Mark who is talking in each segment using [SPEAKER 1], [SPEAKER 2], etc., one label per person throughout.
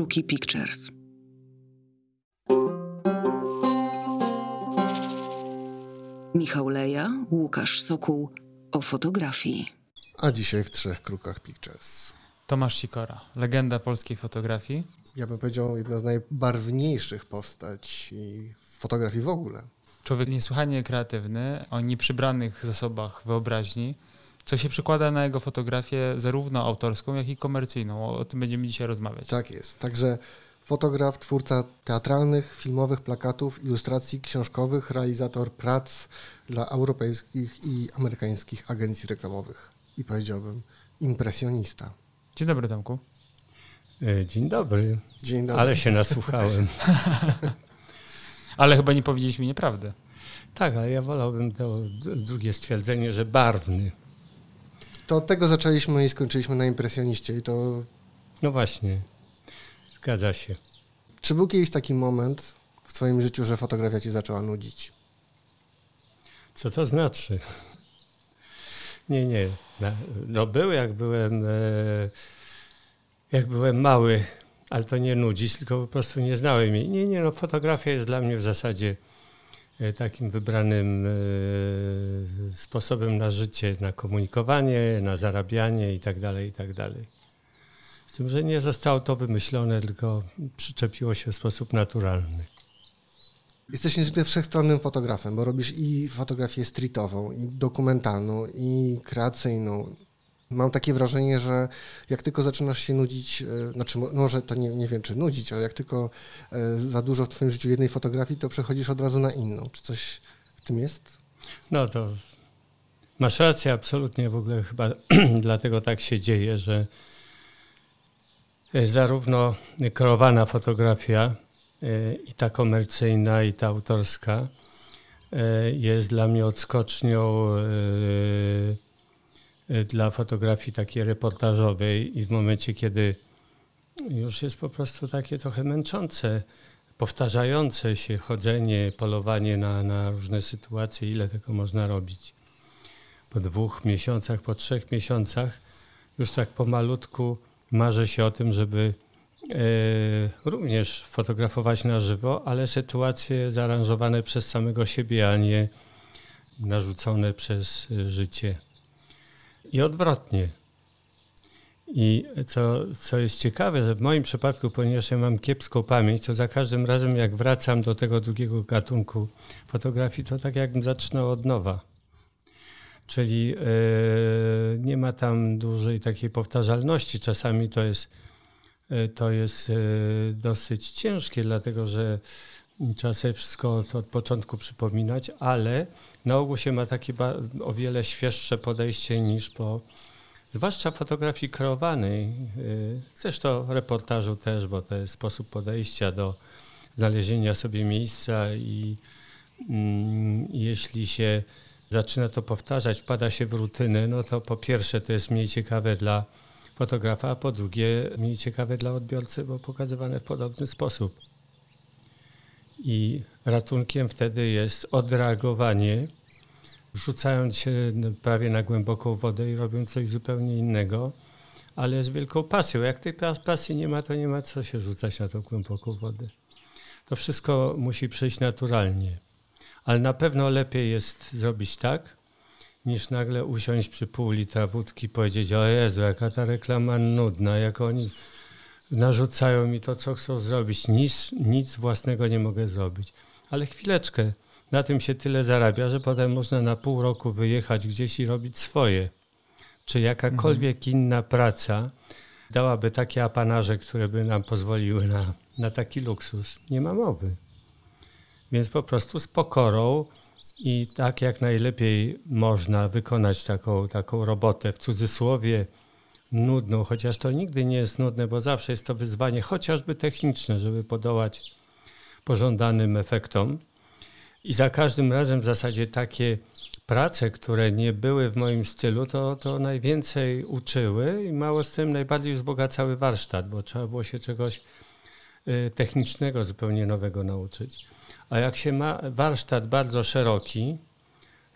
[SPEAKER 1] Kruki Pictures. Michał Leja, Łukasz Sokół o fotografii.
[SPEAKER 2] A dzisiaj w Trzech Krukach Pictures.
[SPEAKER 3] Tomasz Sikora, legenda polskiej fotografii.
[SPEAKER 2] Ja bym powiedział, jedna z najbarwniejszych postaci w fotografii w ogóle.
[SPEAKER 3] Człowiek niesłychanie kreatywny, o nieprzybranych zasobach wyobraźni, co się przekłada na jego fotografię zarówno autorską, jak i komercyjną. O, o tym będziemy dzisiaj rozmawiać.
[SPEAKER 2] Tak jest. Także fotograf, twórca teatralnych, filmowych, plakatów, ilustracji książkowych, realizator prac dla europejskich i amerykańskich agencji reklamowych. I powiedziałbym impresjonista.
[SPEAKER 3] Dzień dobry, Tomku.
[SPEAKER 4] E, Dzień dobry,
[SPEAKER 2] Dzień dobry.
[SPEAKER 4] ale się nasłuchałem.
[SPEAKER 3] Ale chyba nie powiedzieliśmy nieprawdy.
[SPEAKER 4] Tak, ale ja wolałbym to drugie stwierdzenie, że barwny.
[SPEAKER 2] To od tego zaczęliśmy i skończyliśmy na impresjoniście. I to
[SPEAKER 4] No właśnie, zgadza się.
[SPEAKER 2] Czy był kiedyś taki moment w Twoim życiu, że fotografia Cię zaczęła nudzić?
[SPEAKER 4] Co to znaczy? Nie, nie. No był jak byłem, e, jak byłem mały, ale to nie nudzić, tylko po prostu nie znałem jej. Nie, nie, no fotografia jest dla mnie w zasadzie takim wybranym e, sposobem na życie, na komunikowanie, na zarabianie i tak dalej, i tak. Z tym, że nie zostało to wymyślone, tylko przyczepiło się w sposób naturalny.
[SPEAKER 2] Jesteś niezwykle wszechstronnym fotografem, bo robisz i fotografię streetową, i dokumentalną, i kreacyjną. Mam takie wrażenie, że jak tylko zaczynasz się nudzić, e, znaczy mo- może to nie, nie wiem czy nudzić, ale jak tylko e, za dużo w Twoim życiu jednej fotografii, to przechodzisz od razu na inną. Czy coś w tym jest?
[SPEAKER 4] No to masz rację, absolutnie w ogóle chyba dlatego tak się dzieje, że e, zarówno kreowana fotografia i ta komercyjna, i ta autorska jest dla mnie odskocznią dla fotografii takiej reportażowej i w momencie, kiedy już jest po prostu takie trochę męczące, powtarzające się chodzenie, polowanie na, na różne sytuacje, ile tego można robić. Po dwóch miesiącach, po trzech miesiącach już tak pomalutku marzę się o tym, żeby e, również fotografować na żywo, ale sytuacje zaaranżowane przez samego siebie, a nie narzucone przez e, życie. I odwrotnie. I co, co jest ciekawe, że w moim przypadku, ponieważ ja mam kiepską pamięć, to za każdym razem jak wracam do tego drugiego gatunku fotografii, to tak jakbym zaczynał od nowa. Czyli e, nie ma tam dużej takiej powtarzalności. Czasami to jest, e, to jest e, dosyć ciężkie, dlatego że trzeba sobie wszystko od początku przypominać, ale na ogół się ma takie o wiele świeższe podejście niż po Zwłaszcza fotografii kreowanej, y, zresztą reportażu też, bo to jest sposób podejścia do znalezienia sobie miejsca i mm, jeśli się zaczyna to powtarzać, wpada się w rutynę, no to po pierwsze to jest mniej ciekawe dla fotografa, a po drugie mniej ciekawe dla odbiorcy, bo pokazywane w podobny sposób. I ratunkiem wtedy jest odreagowanie rzucając się prawie na głęboką wodę i robiąc coś zupełnie innego, ale z wielką pasją. Jak tej pas- pasji nie ma, to nie ma co się rzucać na tą głęboką wodę. To wszystko musi przyjść naturalnie. Ale na pewno lepiej jest zrobić tak, niż nagle usiąść przy pół litra wódki i powiedzieć, o Jezu, jaka ta reklama nudna, jak oni narzucają mi to, co chcą zrobić. Nic, nic własnego nie mogę zrobić. Ale chwileczkę, na tym się tyle zarabia, że potem można na pół roku wyjechać gdzieś i robić swoje. Czy jakakolwiek inna praca dałaby takie apanarze, które by nam pozwoliły na, na taki luksus? Nie ma mowy. Więc po prostu z pokorą i tak jak najlepiej można wykonać taką, taką robotę w cudzysłowie nudną, chociaż to nigdy nie jest nudne, bo zawsze jest to wyzwanie chociażby techniczne, żeby podołać pożądanym efektom. I za każdym razem w zasadzie takie prace, które nie były w moim stylu, to, to najwięcej uczyły i mało z tym najbardziej wzbogacały warsztat, bo trzeba było się czegoś y, technicznego zupełnie nowego nauczyć. A jak się ma warsztat bardzo szeroki,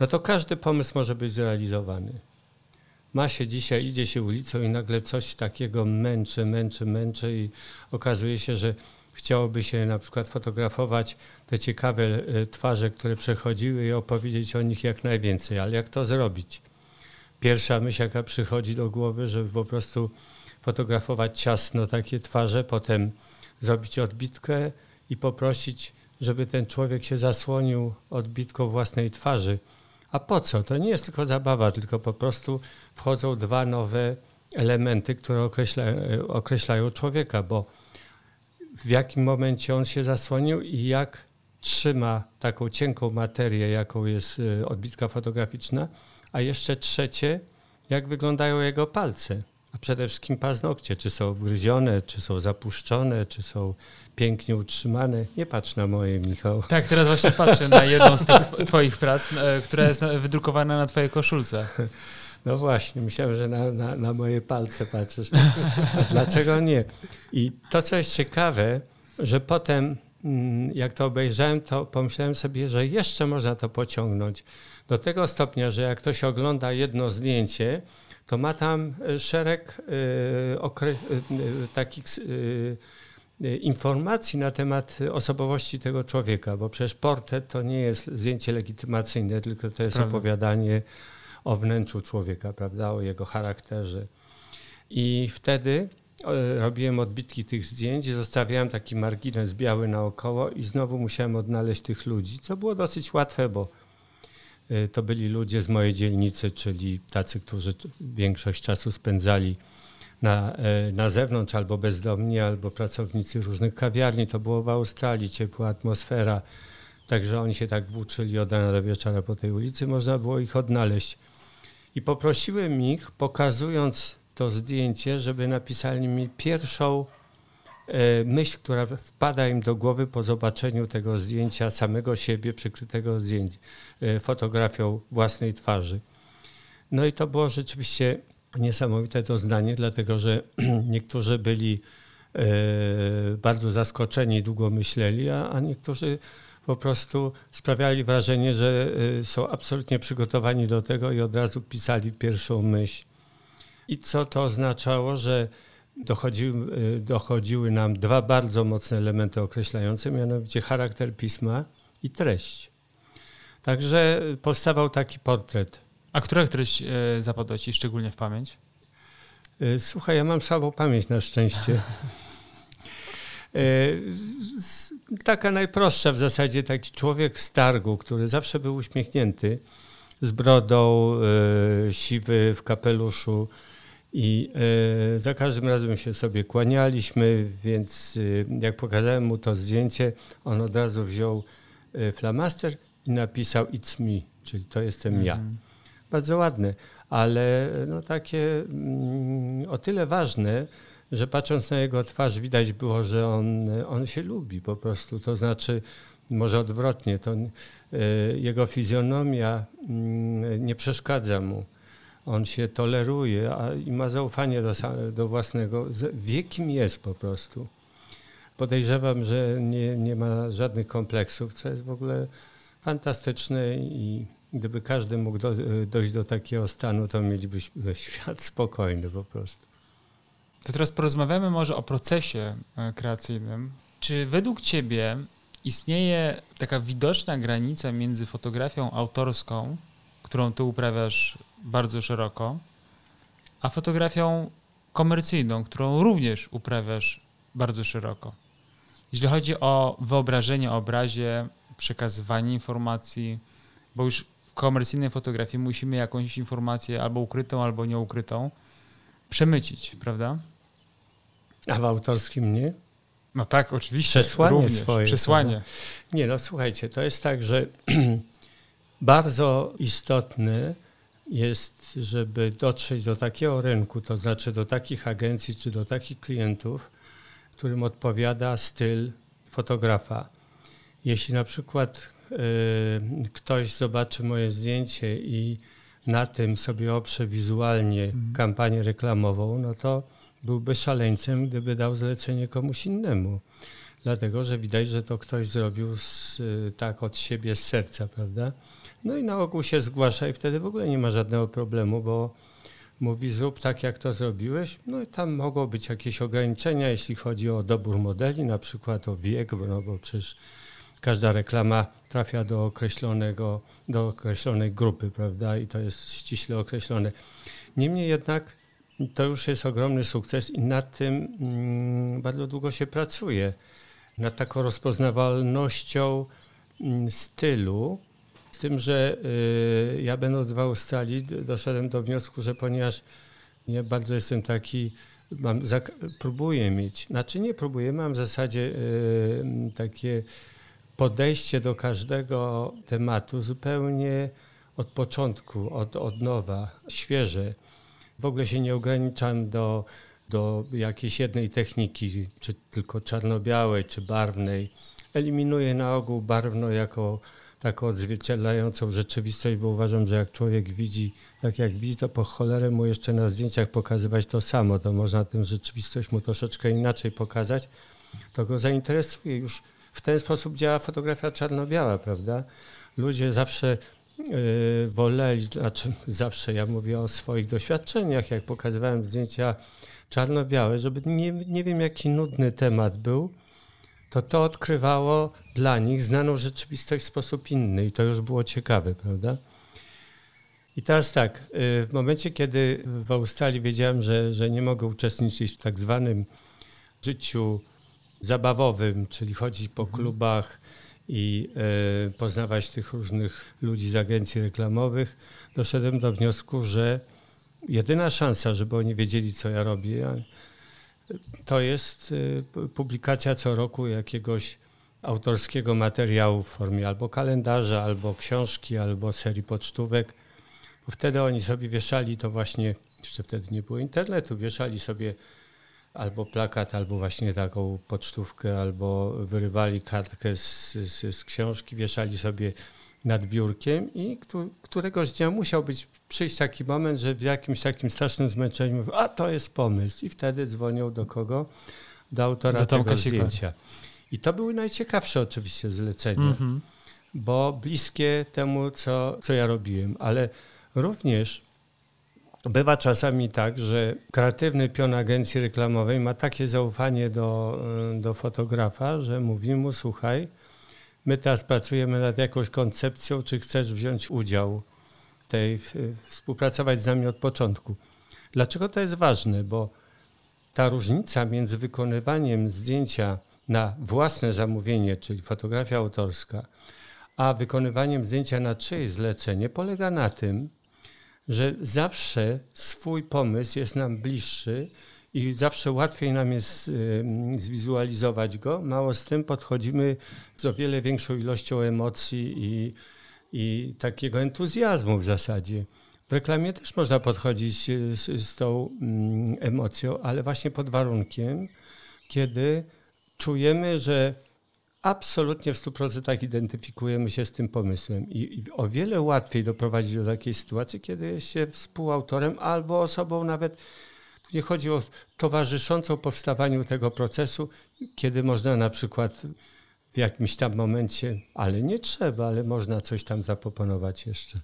[SPEAKER 4] no to każdy pomysł może być zrealizowany. Ma się dzisiaj, idzie się ulicą i nagle coś takiego męczy, męczy, męczy i okazuje się, że chciałoby się na przykład fotografować te ciekawe e, twarze, które przechodziły i opowiedzieć o nich jak najwięcej. Ale jak to zrobić? Pierwsza myśl, jaka przychodzi do głowy, żeby po prostu fotografować ciasno takie twarze, potem zrobić odbitkę i poprosić, żeby ten człowiek się zasłonił odbitką własnej twarzy. A po co? To nie jest tylko zabawa, tylko po prostu wchodzą dwa nowe elementy, które określa, określają człowieka, bo w jakim momencie on się zasłonił i jak trzyma taką cienką materię, jaką jest y, odbitka fotograficzna, a jeszcze trzecie, jak wyglądają jego palce, a przede wszystkim paznokcie, czy są obgryzione, czy są zapuszczone, czy są pięknie utrzymane. Nie patrz na moje, Michał.
[SPEAKER 3] Tak, teraz właśnie patrzę na jedną z tych twoich prac, e, która jest na- wydrukowana na twojej koszulce.
[SPEAKER 4] No właśnie, myślałem, że na, na, na moje palce patrzysz. A dlaczego nie? I to, co jest ciekawe, że potem, mm, jak to obejrzałem, to pomyślałem sobie, że jeszcze można to pociągnąć. Do tego stopnia, że jak ktoś ogląda jedno zdjęcie, to ma tam e, szereg e, e, takich informacji na temat osobowości tego człowieka, bo przecież portret to nie jest zdjęcie legitymacyjne, tylko to jest
[SPEAKER 3] Prawda.
[SPEAKER 4] opowiadanie o wnętrzu człowieka, prawda, o jego charakterze. I wtedy robiłem odbitki tych zdjęć, zostawiałem taki margines biały naokoło i znowu musiałem odnaleźć tych ludzi, co było dosyć łatwe, bo to byli ludzie z mojej dzielnicy, czyli tacy, którzy większość czasu spędzali na, e, na zewnątrz, albo bezdomni, albo pracownicy różnych kawiarni. To było w Australii, ciepła atmosfera. Także oni się tak włóczyli od rana do wieczora po tej ulicy, można było ich odnaleźć. I poprosiłem ich, pokazując to zdjęcie, żeby napisali mi pierwszą myśl, która wpada im do głowy po zobaczeniu tego zdjęcia samego siebie przykrytego zdjęć, e, fotografią własnej twarzy. No i to było rzeczywiście niesamowite doznanie, dlatego że niektórzy byli e, bardzo zaskoczeni, długo myśleli, a, a niektórzy po prostu sprawiali wrażenie, że są absolutnie przygotowani do tego i od razu pisali pierwszą myśl. I co to oznaczało, że dochodziły, dochodziły nam dwa bardzo mocne elementy określające, mianowicie charakter pisma i treść. Także powstawał taki portret.
[SPEAKER 3] A która treść e, zapadła ci szczególnie w pamięć?
[SPEAKER 4] Y, Słuchaj, ja mam słabą pamięć na szczęście. S- Taka najprostsza w zasadzie, taki człowiek z targu, który zawsze był uśmiechnięty, z brodą, siwy w kapeluszu i y, za każdym razem się sobie kłanialiśmy, więc y, jak pokazałem mu to zdjęcie, on od razu wziął y, flamaster i napisał It's me, czyli to jestem ja
[SPEAKER 3] Mhm.
[SPEAKER 4] bardzo ładne, ale no takie mm, o tyle ważne, że patrząc na jego twarz widać było, że on, on się lubi po prostu. To znaczy, może odwrotnie, to jego fizjonomia mm, nie przeszkadza mu. On się toleruje a, i ma zaufanie do, do własnego, wie kim jest po prostu. Podejrzewam, że nie, nie ma żadnych kompleksów, co jest w ogóle fantastyczne i gdyby każdy mógł do, dojść do takiego stanu, to mielibyśmy świat spokojny po prostu.
[SPEAKER 3] To teraz porozmawiamy może o procesie e, kreacyjnym. Czy według Ciebie istnieje taka widoczna granica między fotografią autorską, którą Ty uprawiasz bardzo szeroko, a fotografią komercyjną, którą również uprawiasz bardzo szeroko? Jeśli chodzi o wyobrażenie o obrazie, przekazywanie informacji, bo już w komercyjnej fotografii musimy jakąś informację albo ukrytą, albo nieukrytą przemycić, prawda?
[SPEAKER 4] A w autorskim nie?
[SPEAKER 3] No tak, oczywiście.
[SPEAKER 4] Przesłanie
[SPEAKER 3] również,
[SPEAKER 4] swoje,
[SPEAKER 3] Przesłanie.
[SPEAKER 4] Nie, no słuchajcie, to jest tak, że bardzo istotne jest, żeby dotrzeć do takiego rynku, to znaczy do takich agencji czy do takich klientów, którym odpowiada styl fotografa. Jeśli na przykład y, ktoś zobaczy moje zdjęcie i na tym sobie oprze wizualnie kampanię reklamową, no to byłby szaleńcem, gdyby dał zlecenie komuś innemu. Dlatego, że widać, że to ktoś zrobił z, tak od siebie, z serca, prawda? No i na ogół się zgłasza i wtedy w ogóle nie ma żadnego problemu, bo mówi zrób tak, jak to zrobiłeś. No i tam mogą być jakieś ograniczenia, jeśli chodzi o dobór modeli, na przykład o wiek, no bo przecież każda reklama trafia do określonego, do określonej grupy, prawda? I to jest ściśle określone. Niemniej jednak to już jest ogromny sukces i nad tym mm, bardzo długo się pracuje. Nad taką rozpoznawalnością mm, stylu, z tym, że y, ja będąc w Australii doszedłem do wniosku, że ponieważ nie bardzo jestem taki, mam, próbuję mieć, znaczy nie próbuję, mam w zasadzie y, takie podejście do każdego tematu zupełnie od początku, od, od nowa, świeże. W ogóle się nie ograniczam do, do jakiejś jednej techniki, czy tylko czarno-białej, czy barwnej. Eliminuję na ogół barwno jako taką odzwierciedlającą rzeczywistość, bo uważam, że jak człowiek widzi, tak jak widzi, to po cholerę mu jeszcze na zdjęciach pokazywać to samo, to można tę rzeczywistość mu troszeczkę inaczej pokazać, to go zainteresuje. Już w ten sposób działa fotografia czarno-biała, prawda? Ludzie zawsze yy, woleli, znaczy zawsze ja mówię o swoich doświadczeniach, jak pokazywałem zdjęcia czarno-białe, żeby nie, nie wiem jaki nudny temat był, to to odkrywało dla nich znaną rzeczywistość w sposób inny i to już było ciekawe, prawda? I teraz tak, y, w momencie, kiedy w Australii wiedziałem, że, że nie mogę uczestniczyć w tak zwanym życiu zabawowym, czyli chodzić po mhm. klubach i y, poznawać tych różnych ludzi z agencji reklamowych, doszedłem do wniosku, że jedyna szansa, żeby oni wiedzieli, co ja robię, to jest y, publikacja co roku jakiegoś autorskiego materiału w formie albo kalendarza, albo książki, albo serii pocztówek. Bo wtedy oni sobie wieszali to właśnie, jeszcze wtedy nie było internetu, wieszali sobie albo plakat, albo właśnie taką pocztówkę, albo wyrywali kartkę z, z, z książki, wieszali sobie nad biurkiem i któregoś dnia musiał być, przyjść taki moment, że w jakimś takim strasznym zmęczeniu a to jest pomysł. I wtedy dzwonią do kogo? Do autora do tego zdjęcia. I to były najciekawsze oczywiście zlecenia, -hmm. bo bliskie temu, co, co ja robiłem, ale również bywa czasami tak, że kreatywny pion agencji reklamowej ma takie zaufanie do, do fotografa, że mówi mu, słuchaj, My teraz pracujemy nad jakąś koncepcją, czy chcesz wziąć udział tej, współpracować z nami od początku. Dlaczego to jest ważne? Bo ta różnica między wykonywaniem zdjęcia na własne zamówienie, czyli fotografia autorska, a wykonywaniem zdjęcia na czyjeś zlecenie polega na tym, że zawsze swój pomysł jest nam bliższy i zawsze łatwiej nam jest zwizualizować go. Mało z tym podchodzimy z o wiele większą ilością emocji i, i takiego entuzjazmu w zasadzie. W reklamie też można podchodzić z, z tą mm, emocją, ale właśnie pod warunkiem, kiedy czujemy, że absolutnie w 100% identyfikujemy się z tym pomysłem. I, o wiele łatwiej doprowadzić do takiej sytuacji, kiedy jest się współautorem albo osobą nawet nie chodzi o towarzyszącą powstawaniu tego procesu, kiedy można na przykład w jakimś tam momencie, ale nie trzeba, ale można coś tam zaproponować jeszcze.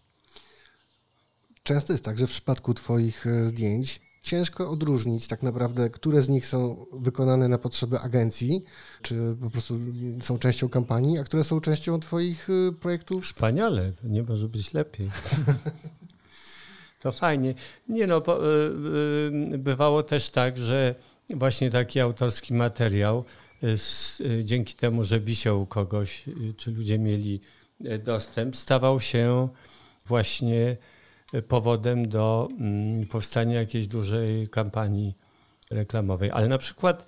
[SPEAKER 2] Często jest tak, że w przypadku Twoich e, zdjęć ciężko odróżnić tak naprawdę, które z nich są wykonane na potrzeby agencji, czy po prostu są częścią kampanii, a które są częścią Twoich e, projektów.
[SPEAKER 4] Wspaniale, nie może być lepiej. To fajnie. Nie no, bo, y, y, bywało też tak, że właśnie taki autorski materiał, y, dzięki temu, że wisiał u kogoś, czy ludzie mieli dostęp, stawał się właśnie powodem do mm, powstania jakiejś dużej kampanii reklamowej. Ale na przykład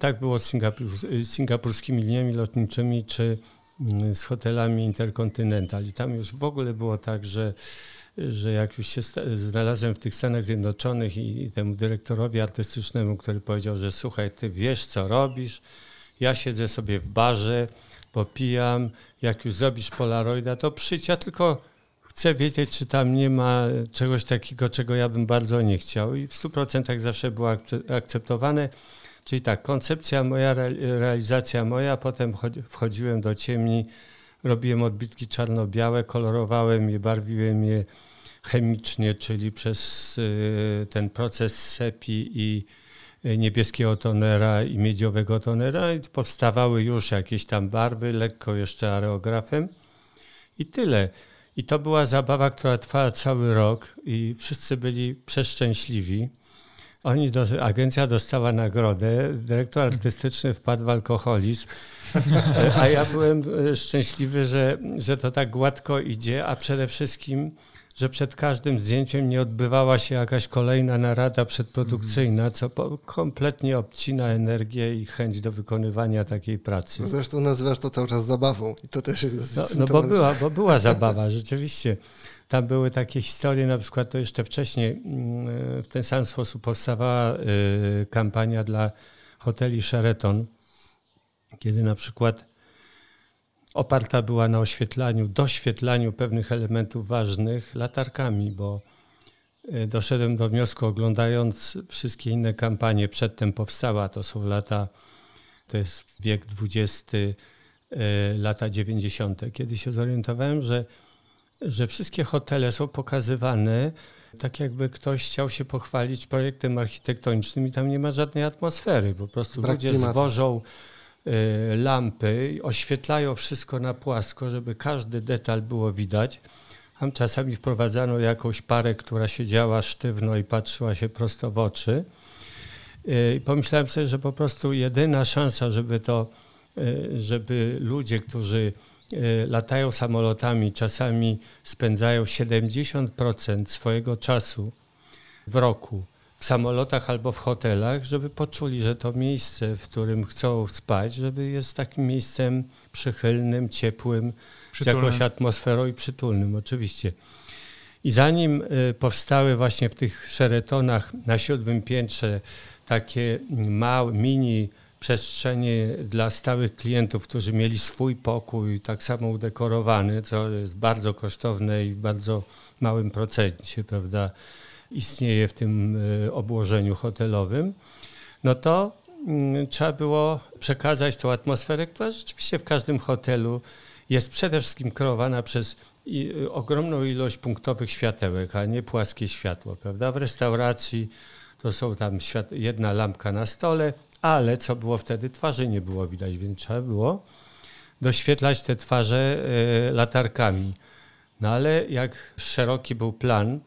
[SPEAKER 4] tak było z, Singapur, z singapurskimi liniami lotniczymi, czy mm, z hotelami Interkontynental. I tam już w ogóle było tak, że że jak już się znalazłem w tych Stanach Zjednoczonych i temu dyrektorowi artystycznemu, który powiedział, że słuchaj, ty wiesz co robisz, ja siedzę sobie w barze, popijam, jak już zrobisz Polaroida, to przyjdź, ja tylko chcę wiedzieć, czy tam nie ma czegoś takiego, czego ja bym bardzo nie chciał i w 100% zawsze było akceptowane. Czyli tak, koncepcja moja, realizacja moja, potem wchodziłem do ciemni, robiłem odbitki czarno-białe, kolorowałem je, barwiłem je chemicznie, czyli przez y, ten proces sepi i y, niebieskiego tonera i miedziowego tonera i powstawały już jakieś tam barwy, lekko jeszcze areografem i tyle. I to była zabawa, która trwała cały rok i wszyscy byli przeszczęśliwi. Oni do, agencja dostała nagrodę, dyrektor artystyczny wpadł w alkoholizm, a ja byłem e, szczęśliwy, że, że to tak gładko idzie, a przede wszystkim, że przed każdym zdjęciem nie odbywała się jakaś kolejna narada przedprodukcyjna, co po, kompletnie obcina energię i chęć do wykonywania takiej pracy.
[SPEAKER 2] Zresztą nazywasz to cały czas zabawą i to też jest dosyć
[SPEAKER 4] No, no bo, była, bo była zabawa, rzeczywiście. Tam były takie historie, na przykład to jeszcze wcześniej mm, w ten sam sposób powstawała y, kampania dla hoteli Sheraton, kiedy na przykład oparta była na oświetlaniu, doświetlaniu pewnych elementów ważnych latarkami, bo y, doszedłem do wniosku, oglądając wszystkie inne kampanie, przedtem powstała, to są lata, to jest wiek XX, y, lata 90., kiedy się zorientowałem, że, że wszystkie hotele są pokazywane tak jakby ktoś chciał się pochwalić projektem architektonicznym i tam nie ma żadnej atmosfery. Po prostu
[SPEAKER 2] Brak
[SPEAKER 4] ludzie
[SPEAKER 2] klimatu.
[SPEAKER 4] zwożą lampy, i oświetlają wszystko na płasko, żeby każdy detal było widać. Tam czasami wprowadzano jakąś parę, która siedziała sztywno i patrzyła się prosto w oczy. Y, I pomyślałem sobie, że po prostu jedyna szansa, żeby to, y, żeby ludzie, którzy y, latają samolotami, czasami spędzają 70% swojego czasu w roku w samolotach albo w hotelach, żeby poczuli, że to miejsce, w którym chcą spać, żeby jest takim miejscem przychylnym, ciepłym, z jakąś atmosferą i przytulnym, oczywiście. I zanim y, powstały właśnie w tych szeretonach na siódmym piętrze takie małe, mini przestrzenie dla stałych klientów, którzy mieli swój pokój, tak samo udekorowany, co jest bardzo kosztowne i w bardzo małym procencie, prawda, istnieje w tym y, obłożeniu hotelowym, no to mm, trzeba było przekazać tą atmosferę, która rzeczywiście w każdym hotelu jest przede wszystkim kreowana przez y, ogromną ilość punktowych światełek, a nie płaskie światło, prawda? W restauracji to są tam jedna lampka na stole, ale co było wtedy, twarzy nie było widać, więc trzeba było doświetlać te twarze y, latarkami. No ale jak szeroki był plan,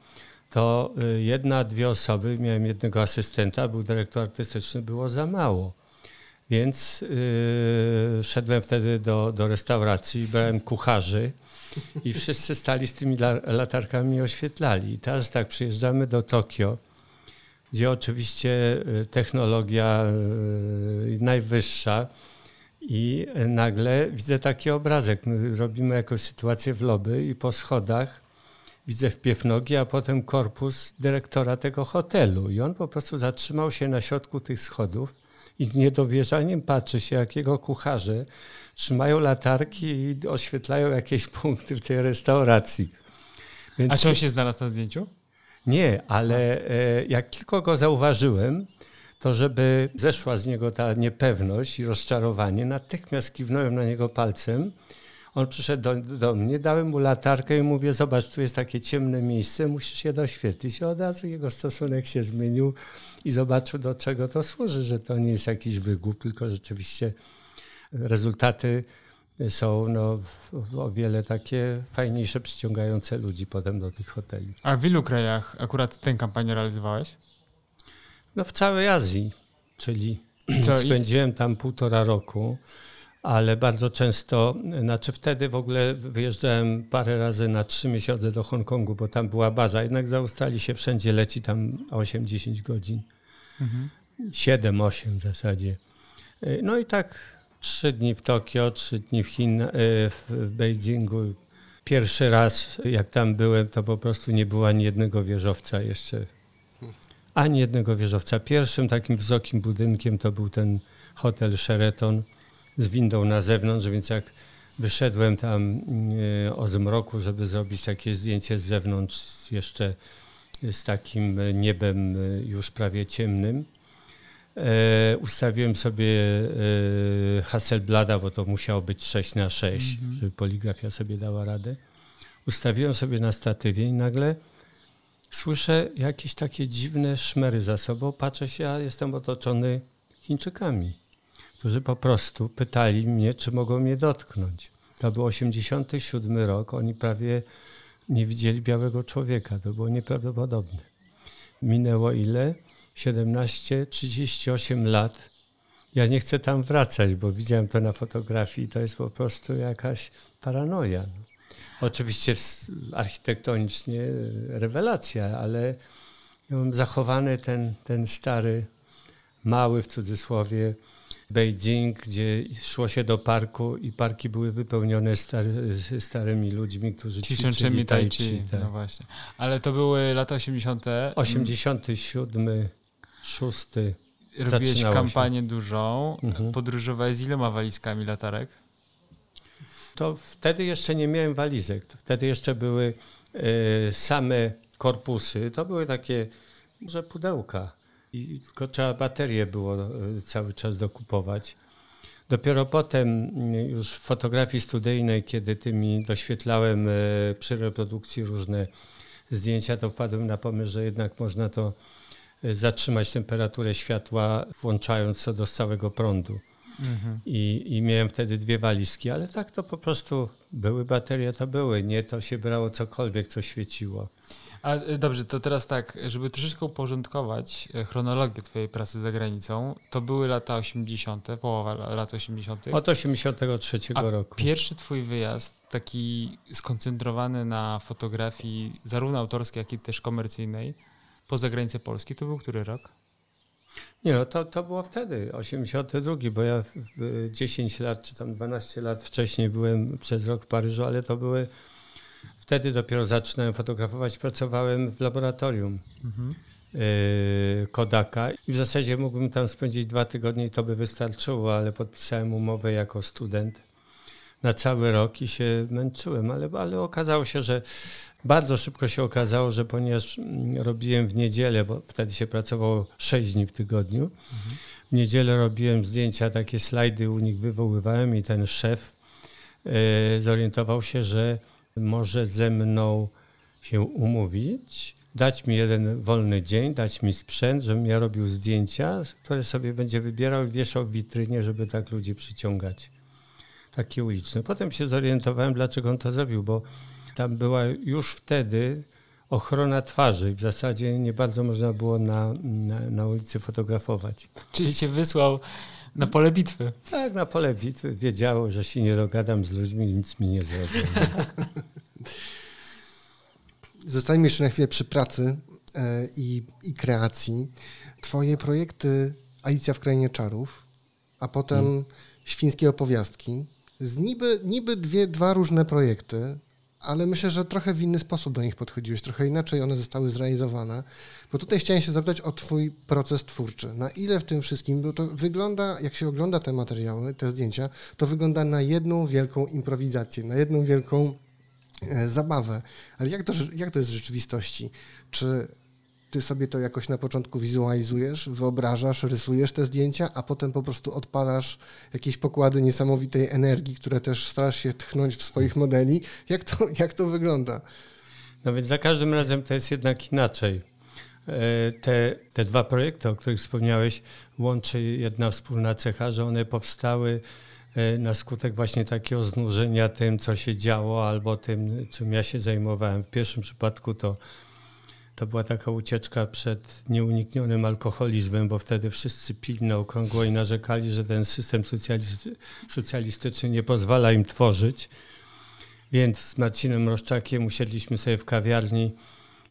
[SPEAKER 4] to y, jedna, dwie osoby, miałem jednego asystenta, był dyrektor artystyczny, było za mało. Więc yy, szedłem wtedy do, do restauracji, brałem kucharzy i wszyscy stali z tymi la- latarkami i oświetlali. I teraz tak, przyjeżdżamy do Tokio, gdzie oczywiście y, technologia y, najwyższa i nagle widzę taki obrazek. My robimy jakąś sytuację w lobby i po schodach widzę wpiew nogi, a potem korpus dyrektora tego hotelu. I on po prostu zatrzymał się na środku tych schodów i z niedowierzaniem patrzy się, jakiego kucharze trzymają latarki i oświetlają jakieś punkty w tej restauracji. Więc
[SPEAKER 3] A czy on się znalazł na zdjęciu?
[SPEAKER 4] nie, ale e, jak tylko go zauważyłem, to żeby zeszła z niego ta niepewność i rozczarowanie, natychmiast kiwnąłem na niego palcem. On przyszedł do, do mnie, dałem mu latarkę i mówię, zobacz, tu jest takie ciemne miejsce, musisz je doświetlić. I od razu jego stosunek się zmienił i zobaczył, do czego to służy, że to nie jest jakiś wygłup, tylko rzeczywiście rezultaty są no, o wiele takie fajniejsze, przyciągające ludzi potem do tych hoteli.
[SPEAKER 3] A w ilu krajach akurat tę kampanię realizowałeś?
[SPEAKER 4] No w całej Azji, czyli
[SPEAKER 3] Co,
[SPEAKER 4] spędziłem tam półtora roku, ale bardzo często, znaczy wtedy w ogóle wyjeżdżałem parę razy na trzy miesiące do Hongkongu, bo tam była baza, jednak z Australii się wszędzie leci tam 8-10 godzin,
[SPEAKER 3] Mhm.
[SPEAKER 4] 7-8 w zasadzie. Y, No i tak trzy dni w Tokio, trzy dni w Chin, y, w, w Beijingu. Pierwszy raz jak tam byłem, to po prostu nie było ani jednego wieżowca jeszcze ani jednego wieżowca. Pierwszym takim wysokim budynkiem to był ten hotel Sheraton z windą na zewnątrz, więc jak wyszedłem tam e, o zmroku, żeby zrobić takie zdjęcie z zewnątrz, jeszcze z takim niebem e, już prawie ciemnym, e, ustawiłem sobie e, Hasselblada, bo to musiało być 6 na 6, żeby poligrafia sobie dała radę. Ustawiłem sobie na statywie i nagle słyszę jakieś takie dziwne szmery za sobą. Patrzę się, a jestem otoczony Chińczykami, którzy po prostu pytali mnie, czy mogą mnie dotknąć. To był 87 rok, oni prawie nie widzieli białego człowieka. To było nieprawdopodobne. Minęło ile? 17, 38 lat. Ja nie chcę tam wracać, bo widziałem to na fotografii. To jest po prostu jakaś paranoja. No. Oczywiście architektonicznie rewelacja, ale ja mam zachowany ten, ten stary, mały w cudzysłowie Beijing, gdzie szło się do parku i parki były wypełnione stary, starymi ludźmi, którzy ćwiczyli tai chi.
[SPEAKER 3] Tak. No właśnie. Ale to były lata 80.
[SPEAKER 4] 87, 6.
[SPEAKER 3] Robiłeś kampanię się. dużą. Mhm. Podróżowałeś z iloma walizkami latarek?
[SPEAKER 4] To wtedy jeszcze nie miałem walizek. To wtedy jeszcze były y, same korpusy. To były takie może pudełka. I tylko trzeba baterię było y, cały czas dokupować. Dopiero potem y, już w fotografii studyjnej, kiedy tymi doświetlałem y, przy reprodukcji różne zdjęcia, to wpadłem na pomysł, że jednak można to zatrzymać temperaturę światła, włączając to do stałego prądu. Mhm. I, I miałem wtedy dwie walizki, ale tak to po prostu były baterie, to były, nie to się brało cokolwiek, co świeciło.
[SPEAKER 3] A e, dobrze, to teraz tak, żeby troszeczkę uporządkować e, chronologię Twojej pracy za granicą, to były lata 80., połowa lat 80.
[SPEAKER 4] Od 83
[SPEAKER 3] A
[SPEAKER 4] roku.
[SPEAKER 3] Pierwszy Twój wyjazd, taki skoncentrowany na fotografii, zarówno autorskiej, jak i też komercyjnej, poza granicę Polski, to był który rok?
[SPEAKER 4] Nie, no to, to było wtedy, 82, bo ja 10 lat czy tam 12 lat wcześniej byłem przez rok w Paryżu, ale to były wtedy dopiero zaczynałem fotografować. Pracowałem w laboratorium mhm. Kodaka i w zasadzie mógłbym tam spędzić dwa tygodnie i to by wystarczyło, ale podpisałem umowę jako student na cały rok i się męczyłem, ale, ale okazało się, że bardzo szybko się okazało, że ponieważ mm, robiłem w niedzielę, bo wtedy się pracowało 6 dni w tygodniu, mhm. w niedzielę robiłem zdjęcia, takie slajdy u nich wywoływałem i ten szef y, zorientował się, że może ze mną się umówić, dać mi jeden wolny dzień, dać mi sprzęt, żebym ja robił zdjęcia, które sobie będzie wybierał i wieszał w witrynie, żeby tak ludzi przyciągać. Takie uliczne. Potem się zorientowałem, dlaczego on to zrobił, bo tam była już wtedy ochrona twarzy. W zasadzie nie bardzo można było na, na, na ulicy fotografować.
[SPEAKER 3] Czyli cię wysłał na pole bitwy.
[SPEAKER 4] Tak, na pole bitwy. Wiedziało, że się nie dogadam z ludźmi, nic mi nie zrobią.
[SPEAKER 2] Zostańmy jeszcze na chwilę przy pracy e, i, i kreacji. Twoje projekty Alicja w Krainie Czarów, a potem hmm. Świńskie Opowiastki. Z niby, niby dwie, dwa różne projekty, ale myślę, że trochę w inny sposób do nich podchodziłeś, trochę inaczej one zostały zrealizowane. Bo tutaj chciałem się zapytać o Twój proces twórczy. Na ile w tym wszystkim, bo to wygląda, jak się ogląda te materiały, te zdjęcia, to wygląda na jedną wielką improwizację, na jedną wielką e, zabawę. Ale jak to, jak to jest w rzeczywistości? Czy ty sobie to jakoś na początku wizualizujesz, wyobrażasz, rysujesz te zdjęcia, a potem po prostu odpalasz jakieś pokłady niesamowitej energii, które też starasz się tchnąć w swoich modeli. Jak to, jak to wygląda?
[SPEAKER 4] No więc za każdym razem to jest jednak inaczej. E, te, te dwa projekty, o których wspomniałeś, łączy jedna wspólna cecha, że one powstały e, na skutek właśnie takiego znużenia tym, co się działo, albo tym, czym ja się zajmowałem. W pierwszym przypadku to to była taka ucieczka przed nieuniknionym alkoholizmem, bo wtedy wszyscy pili na okrągło i narzekali, że ten system socjalistyczny nie pozwala im tworzyć. Więc z Marcinem Roszczakiem usiedliśmy sobie w kawiarni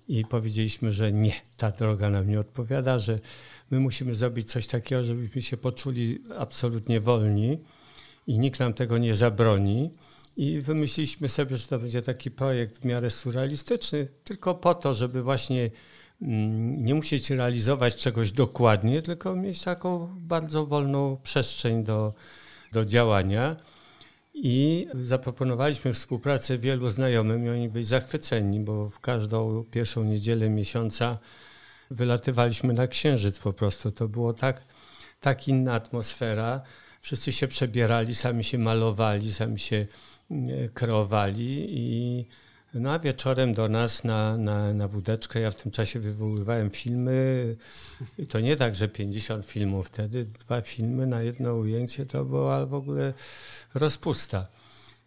[SPEAKER 4] i powiedzieliśmy, że nie, ta droga nam nie odpowiada, że my musimy zrobić coś takiego, żebyśmy się poczuli absolutnie wolni i nikt nam tego nie zabroni. I wymyśliliśmy sobie, że to będzie taki projekt w miarę surrealistyczny, tylko po to, żeby właśnie mm, nie musieć realizować czegoś dokładnie, tylko mieć taką bardzo wolną przestrzeń do, do działania. I zaproponowaliśmy współpracę wielu znajomym i oni byli zachwyceni, bo w każdą pierwszą niedzielę miesiąca wylatywaliśmy na księżyc po prostu. To było tak, tak inna atmosfera. Wszyscy się przebierali, sami się malowali, sami się kreowali i No a wieczorem do nas na, na, na wódeczkę, ja w tym czasie wywoływałem filmy. I to nie tak, że 50 filmów wtedy, dwa filmy na jedno ujęcie to była w ogóle rozpusta.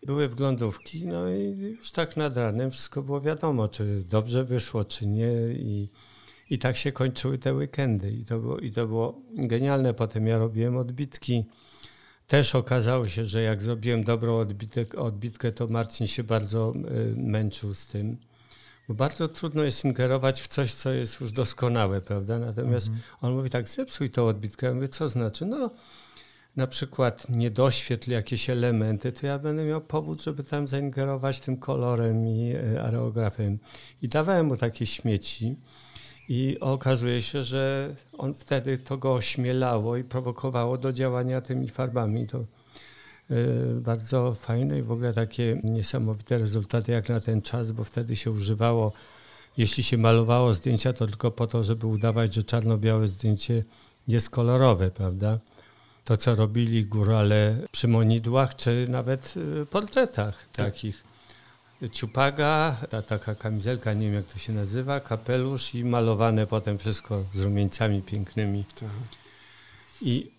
[SPEAKER 4] Były wglądówki, no i już tak nad ranem wszystko było wiadomo, czy dobrze wyszło, czy nie. I, i tak się kończyły te weekendy. I to, było, I to było genialne. Potem ja robiłem odbitki. Też okazało się, że jak zrobiłem dobrą odbitek, odbitkę, to Marcin się bardzo y, męczył z tym. Bo bardzo trudno jest ingerować w coś, co jest już doskonałe, prawda? Natomiast on mówi tak, zepsuj tą odbitkę. Ja mówię, co znaczy? No, na przykład nie doświetl jakieś elementy, to ja będę miał powód, żeby tam zaingerować tym kolorem i y, areografem. I dawałem mu takie śmieci. I okazuje się, że on wtedy to go ośmielało i prowokowało do działania tymi farbami. To y, bardzo fajne i w ogóle takie niesamowite rezultaty jak na ten czas, bo wtedy się używało, jeśli się malowało zdjęcia, to tylko po to, żeby udawać, że czarno-białe zdjęcie jest kolorowe, prawda? To, co robili górale przy monidłach, czy nawet y, portretach takich ciupaga, ta taka kamizelka, nie wiem jak to się nazywa, kapelusz i malowane potem wszystko z rumieńcami pięknymi. I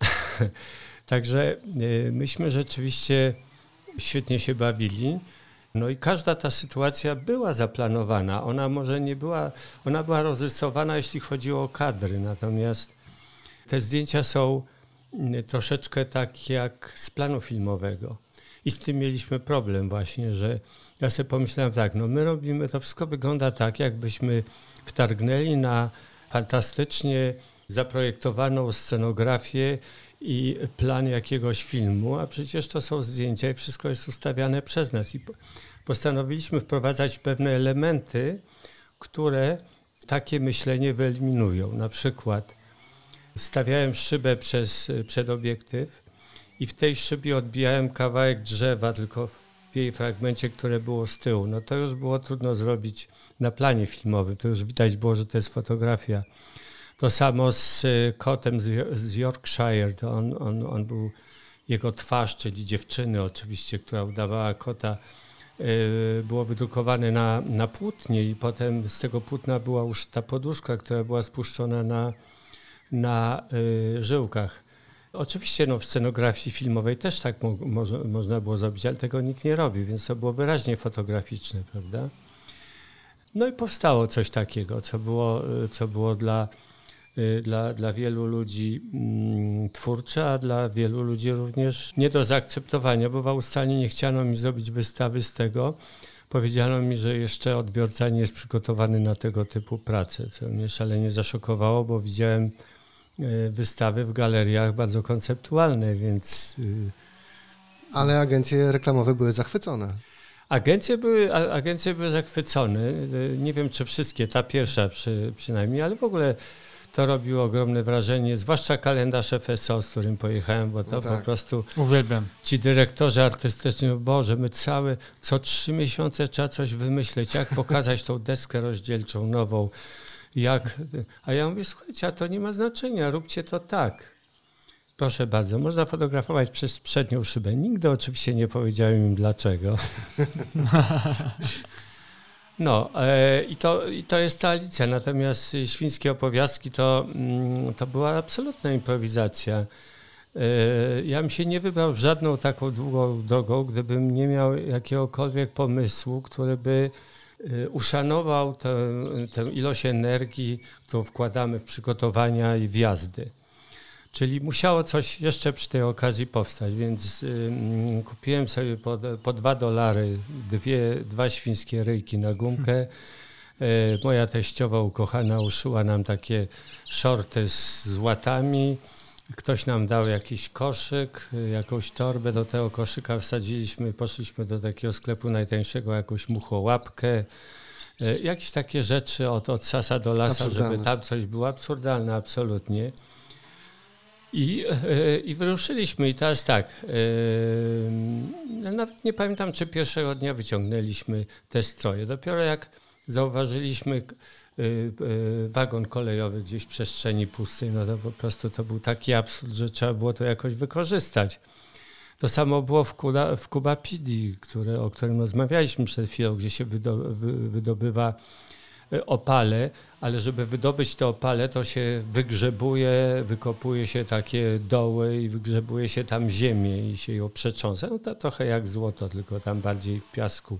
[SPEAKER 4] także y, myśmy rzeczywiście świetnie się bawili. No i każda ta sytuacja była zaplanowana. Ona może nie była, ona była rozrysowana, jeśli chodzi o kadry, natomiast te zdjęcia są y, troszeczkę tak jak z planu filmowego. I z tym mieliśmy problem właśnie, że ja sobie pomyślałem tak, no my robimy, to wszystko wygląda tak, jakbyśmy wtargnęli na fantastycznie zaprojektowaną scenografię i plan jakiegoś filmu, a przecież to są zdjęcia i wszystko jest ustawiane przez nas. I postanowiliśmy wprowadzać pewne elementy, które takie myślenie wyeliminują. Na przykład stawiałem szybę przez, przed obiektyw, i w tej szybie odbijałem kawałek drzewa, tylko w jej fragmencie, które było z tyłu. No to już było trudno zrobić na planie filmowym. To już widać było, że to jest fotografia. To samo z y, kotem z Yorkshire. To on, on, on był, jego twarz, czyli dziewczyny oczywiście, która udawała kota, y, było wydrukowane na, na płótnie i potem z tego płótna była już ta poduszka, która była spuszczona na, na y, żyłkach. Oczywiście no, w scenografii filmowej też tak mo mo można było zrobić, ale tego nikt nie robi, więc to było wyraźnie fotograficzne, prawda? No i powstało coś takiego, co było, co było dla, y, dla, dla wielu ludzi mm, twórcze, a dla wielu ludzi również nie do zaakceptowania, bo w Australii nie chciano mi zrobić wystawy z tego. Powiedziano mi, że jeszcze odbiorca nie jest przygotowany na tego typu pracę, co mnie szalenie zaszokowało, bo widziałem wystawy w galeriach bardzo konceptualne, więc. Y,
[SPEAKER 2] Ale agencje reklamowe były zachwycone.
[SPEAKER 4] Agencje były, agencje były zachwycone. E, nie wiem, czy wszystkie, ta pierwsza przy, przynajmniej, ale w ogóle to robiło ogromne wrażenie, zwłaszcza kalendarz FSO, z którym pojechałem, bo to no tak. po prostu.
[SPEAKER 3] Uwielbiam.
[SPEAKER 4] Ci dyrektorzy artystyczni, Boże, my całe, co trzy miesiące trzeba coś wymyśleć, jak pokazać tą deskę rozdzielczą nową jak, a ja mówię, słuchajcie, a to nie ma znaczenia, róbcie to tak. Proszę bardzo, można fotografować przez przednią szybę. Nigdy oczywiście nie powiedziałem im dlaczego. No e, i, to, i to jest ta Alicja. Natomiast Świńskie Opowiastki to, mm, to była absolutna improwizacja. E, ja bym się nie wybrał w żadną taką długą drogą, gdybym nie miał jakiegokolwiek pomysłu, który by uszanował tę, tę ilość energii, którą wkładamy w przygotowania i wjazdy. Czyli musiało coś jeszcze przy tej okazji powstać, więc y, kupiłem sobie po, po dwa dolary dwie, dwa świńskie ryjki na gumkę. Y, moja teściowa ukochana uszyła nam takie shorty z łatami Ktoś nam dał jakiś koszyk, jakąś torbę, do tego koszyka wsadziliśmy, poszliśmy do takiego sklepu najtańszego, jakąś muchołapkę, e, jakieś takie rzeczy od, od sasa do lasa, żeby tam coś było absurdalne, absolutnie. I, e, I wyruszyliśmy i teraz tak, e, nawet nie pamiętam, czy pierwszego dnia wyciągnęliśmy te stroje. Dopiero jak zauważyliśmy wagon kolejowy gdzieś w przestrzeni pustej, no to po prostu to był taki absurd, że trzeba było to jakoś wykorzystać. To samo było w, Kuba, w Kuba Pidi, które, o którym rozmawialiśmy przed chwilą, gdzie się wydo, wy, wydobywa e, opale, ale żeby wydobyć te opale, to się wygrzebuje, wykopuje się takie doły i wygrzebuje się tam ziemię i się ją przetrząsa. No to trochę jak złoto, tylko tam bardziej w piasku.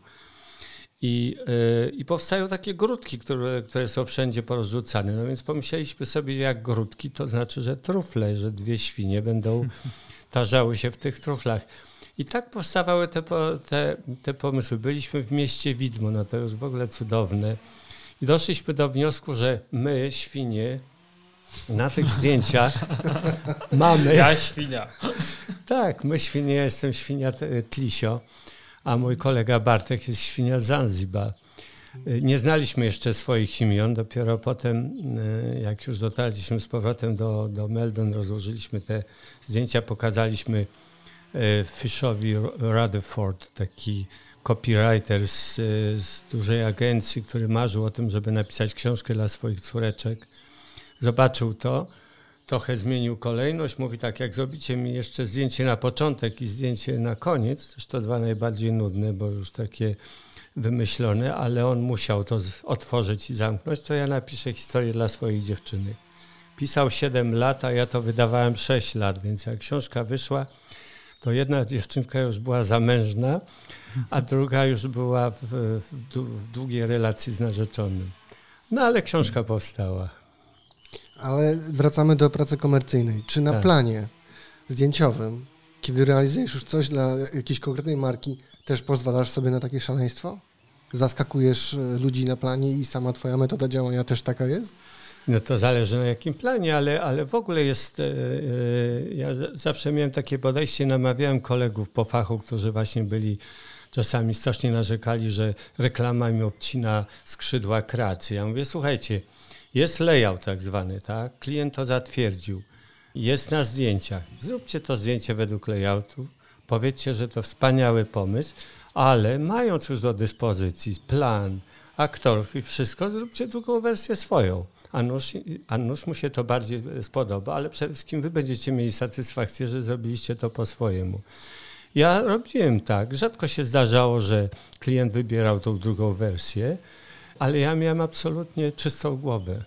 [SPEAKER 4] I, yy, I powstają takie grudki, które, które są wszędzie porozrzucane. No więc pomyśleliśmy sobie, jak grudki, to znaczy, że trufle, że dwie świnie będą tarzały się w tych truflach. I tak powstawały te, te, te pomysły. Byliśmy w mieście Widmo, no to już w ogóle cudowne. I doszliśmy do wniosku, że my, świnie, na tych zdjęciach mamy.
[SPEAKER 3] Ja świnia.
[SPEAKER 4] Tak, my świnie, ja jestem świnia Tlisio, a mój kolega Bartek jest świnia Zanzibar. Nie znaliśmy jeszcze swoich imion, dopiero potem, jak już dotarliśmy z powrotem do, do Melbourne, rozłożyliśmy te zdjęcia, pokazaliśmy Fishowi Rutherford, taki copywriter z, z dużej agencji, który marzył o tym, żeby napisać książkę dla swoich córeczek. Zobaczył to, trochę zmienił kolejność. Mówi tak, jak zrobicie mi jeszcze zdjęcie na początek i zdjęcie na koniec, też to dwa najbardziej nudne, bo już takie wymyślone, ale on musiał to otworzyć i zamknąć, to ja napiszę historię dla swojej dziewczyny. Pisał 7 lat, a ja to wydawałem 6 lat, więc jak książka wyszła, to jedna dziewczynka już była zamężna, a druga już była w, w, w długiej relacji z narzeczonym. No ale książka powstała.
[SPEAKER 2] Ale wracamy do pracy komercyjnej. Czy na tak. planie zdjęciowym, kiedy realizujesz już coś dla jakiejś konkretnej marki, też pozwalasz sobie na takie szaleństwo? Zaskakujesz e, ludzi na planie i sama twoja metoda działania też taka jest?
[SPEAKER 4] No to zależy na jakim planie, ale, ale w ogóle jest. Yy, ja zawsze miałem takie podejście, namawiałem kolegów po fachu, którzy właśnie byli czasami strasznie narzekali, że reklama mi obcina skrzydła kreacji. Ja mówię, słuchajcie, jest layout tak zwany, tak? Klient to zatwierdził. Jest na zdjęciach. Zróbcie to zdjęcie według layoutu. Powiedzcie, że to wspaniały pomysł, ale mając już do dyspozycji plan, aktorów i wszystko, zróbcie drugą wersję swoją. A nuż, a mu się to bardziej spodoba, ale przede wszystkim wy będziecie mieli satysfakcję, że zrobiliście to po swojemu. Ja robiłem tak. Rzadko się zdarzało, że klient wybierał tą drugą wersję, ale ja miałem absolutnie czystą głowę.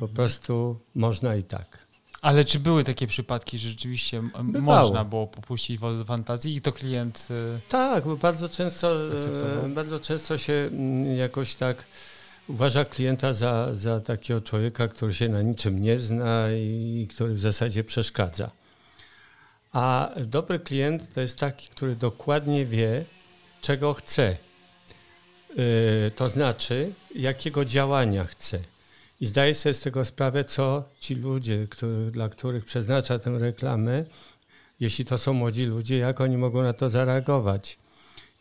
[SPEAKER 4] Po prostu można i tak.
[SPEAKER 3] Ale czy były takie przypadki, że rzeczywiście Bywało. można było popuścić wodę fantazji i to klient.
[SPEAKER 4] Y, tak, bo bardzo często, y, bardzo często się mm, jakoś tak uważa klienta za, za takiego człowieka, który się na niczym nie zna i który w zasadzie przeszkadza. A dobry klient to jest taki, który dokładnie wie, czego chce. Yy, to znaczy, jakiego działania chce. I zdaje sobie z tego sprawę, co ci ludzie, który, dla których przeznacza tę reklamę, jeśli to są młodzi ludzie, jak oni mogą na to zareagować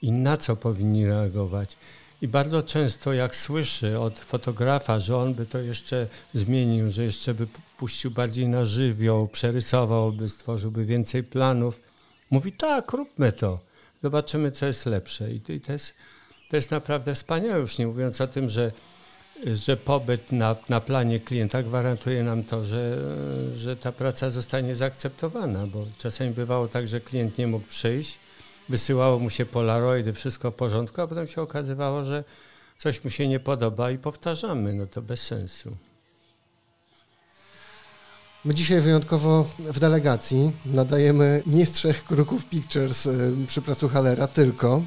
[SPEAKER 4] i na co powinni reagować. I bardzo często, jak słyszę od fotografa, że on by to jeszcze zmienił, że jeszcze by puścił bardziej na żywioł, przerysowałby, stworzyłby więcej planów, mówi tak, róbmy to, zobaczymy, co jest lepsze. I to jest, to jest naprawdę wspaniałe, już nie mówiąc o tym, że, że pobyt na, na planie klienta gwarantuje nam to, że, że ta praca zostanie zaakceptowana, bo czasami bywało tak, że klient nie mógł przyjść, wysyłało mu się polaroidy, wszystko w porządku, a potem się okazywało, że coś mu się nie podoba i powtarzamy, no to bez sensu.
[SPEAKER 2] My dzisiaj wyjątkowo w delegacji nadajemy nie z trzech kruków Pictures y, przy placu Halera, tylko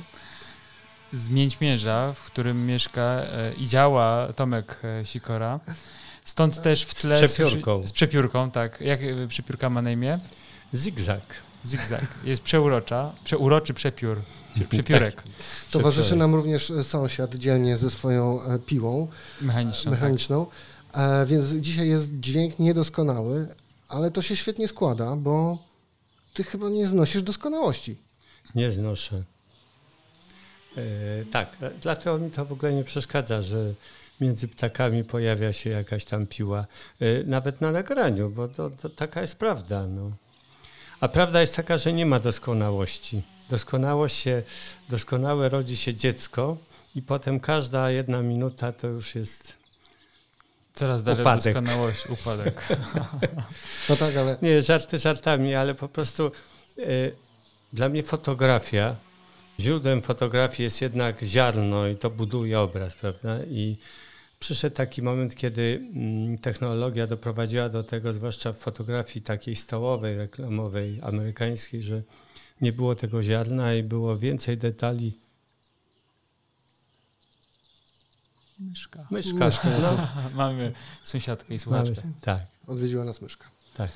[SPEAKER 3] z Mięćmierza, w którym mieszka y, i działa Tomek y, Sikora. Stąd też w tle...
[SPEAKER 4] Z przepiórką.
[SPEAKER 3] Z przepiórką, tak. Jak przepiórka ma na imię?
[SPEAKER 4] Zigzag.
[SPEAKER 3] Zigzag. Jest przeurocza, przeuroczy przepiór, przepiórek. Tak.
[SPEAKER 2] Towarzyszy nam również sąsiad dzielnie ze swoją e, piłą
[SPEAKER 3] mechaniczną.
[SPEAKER 2] mechaniczną. Tak. E, więc dzisiaj jest dźwięk niedoskonały, ale to się świetnie składa, bo ty chyba nie znosisz doskonałości.
[SPEAKER 4] Nie znoszę. E, tak, dlatego mi to w ogóle nie przeszkadza, że między ptakami pojawia się jakaś tam piła, e, nawet na nagraniu, bo to, to taka jest prawda. No. A prawda jest taka, że nie ma doskonałości. Doskonałość się, doskonałe rodzi się dziecko i potem każda jedna minuta to już jest
[SPEAKER 3] Coraz dalej upadek. doskonałość, upadek.
[SPEAKER 2] no tak, ale...
[SPEAKER 4] Nie, żarty żartami, ale po prostu y, Dla mnie fotografia, źródłem fotografii jest jednak ziarno i to buduje obraz, prawda? I przyszedł taki moment, kiedy mm, technologia doprowadziła do tego, zwłaszcza w fotografii takiej stołowej, reklamowej, amerykańskiej, że nie było tego ziarna i było więcej detali.
[SPEAKER 3] Myszka.
[SPEAKER 4] Myszka.
[SPEAKER 2] Myszka jest.
[SPEAKER 4] No,
[SPEAKER 3] Mamy sąsiadkę i
[SPEAKER 4] mamy,
[SPEAKER 3] słuchaczkę.
[SPEAKER 4] tak,
[SPEAKER 2] Odwiedziła nas myszka.
[SPEAKER 4] tak.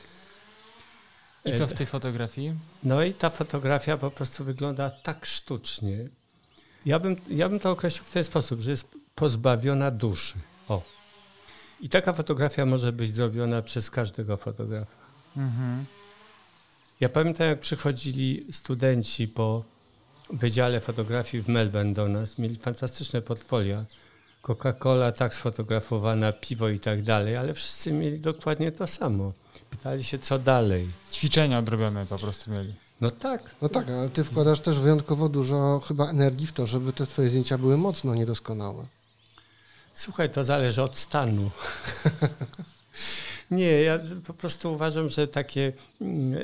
[SPEAKER 3] I co w tej fotografii?
[SPEAKER 4] No i ta fotografia po prostu wygląda tak sztucznie. Ja bym, ja bym to określił w ten sposób, że jest pozbawiona duszy. O. I taka fotografia może być zrobiona przez każdego fotografa.
[SPEAKER 3] Mhm.
[SPEAKER 4] Ja pamiętam, jak przychodzili studenci po Wydziale Fotografii w Melbourne do nas, mieli fantastyczne portfolia. Coca-Cola tak sfotografowana, piwo i tak dalej, ale wszyscy mieli dokładnie to samo. Pytali się, co dalej.
[SPEAKER 3] Ćwiczenia odrobione po prostu mieli.
[SPEAKER 4] No tak,
[SPEAKER 2] No tak, ale ty wkładasz też wyjątkowo dużo chyba energii w to, żeby te twoje zdjęcia były mocno niedoskonałe.
[SPEAKER 4] Słuchaj, to zależy od stanu. Nie, ja po prostu uważam, że takie mm, e,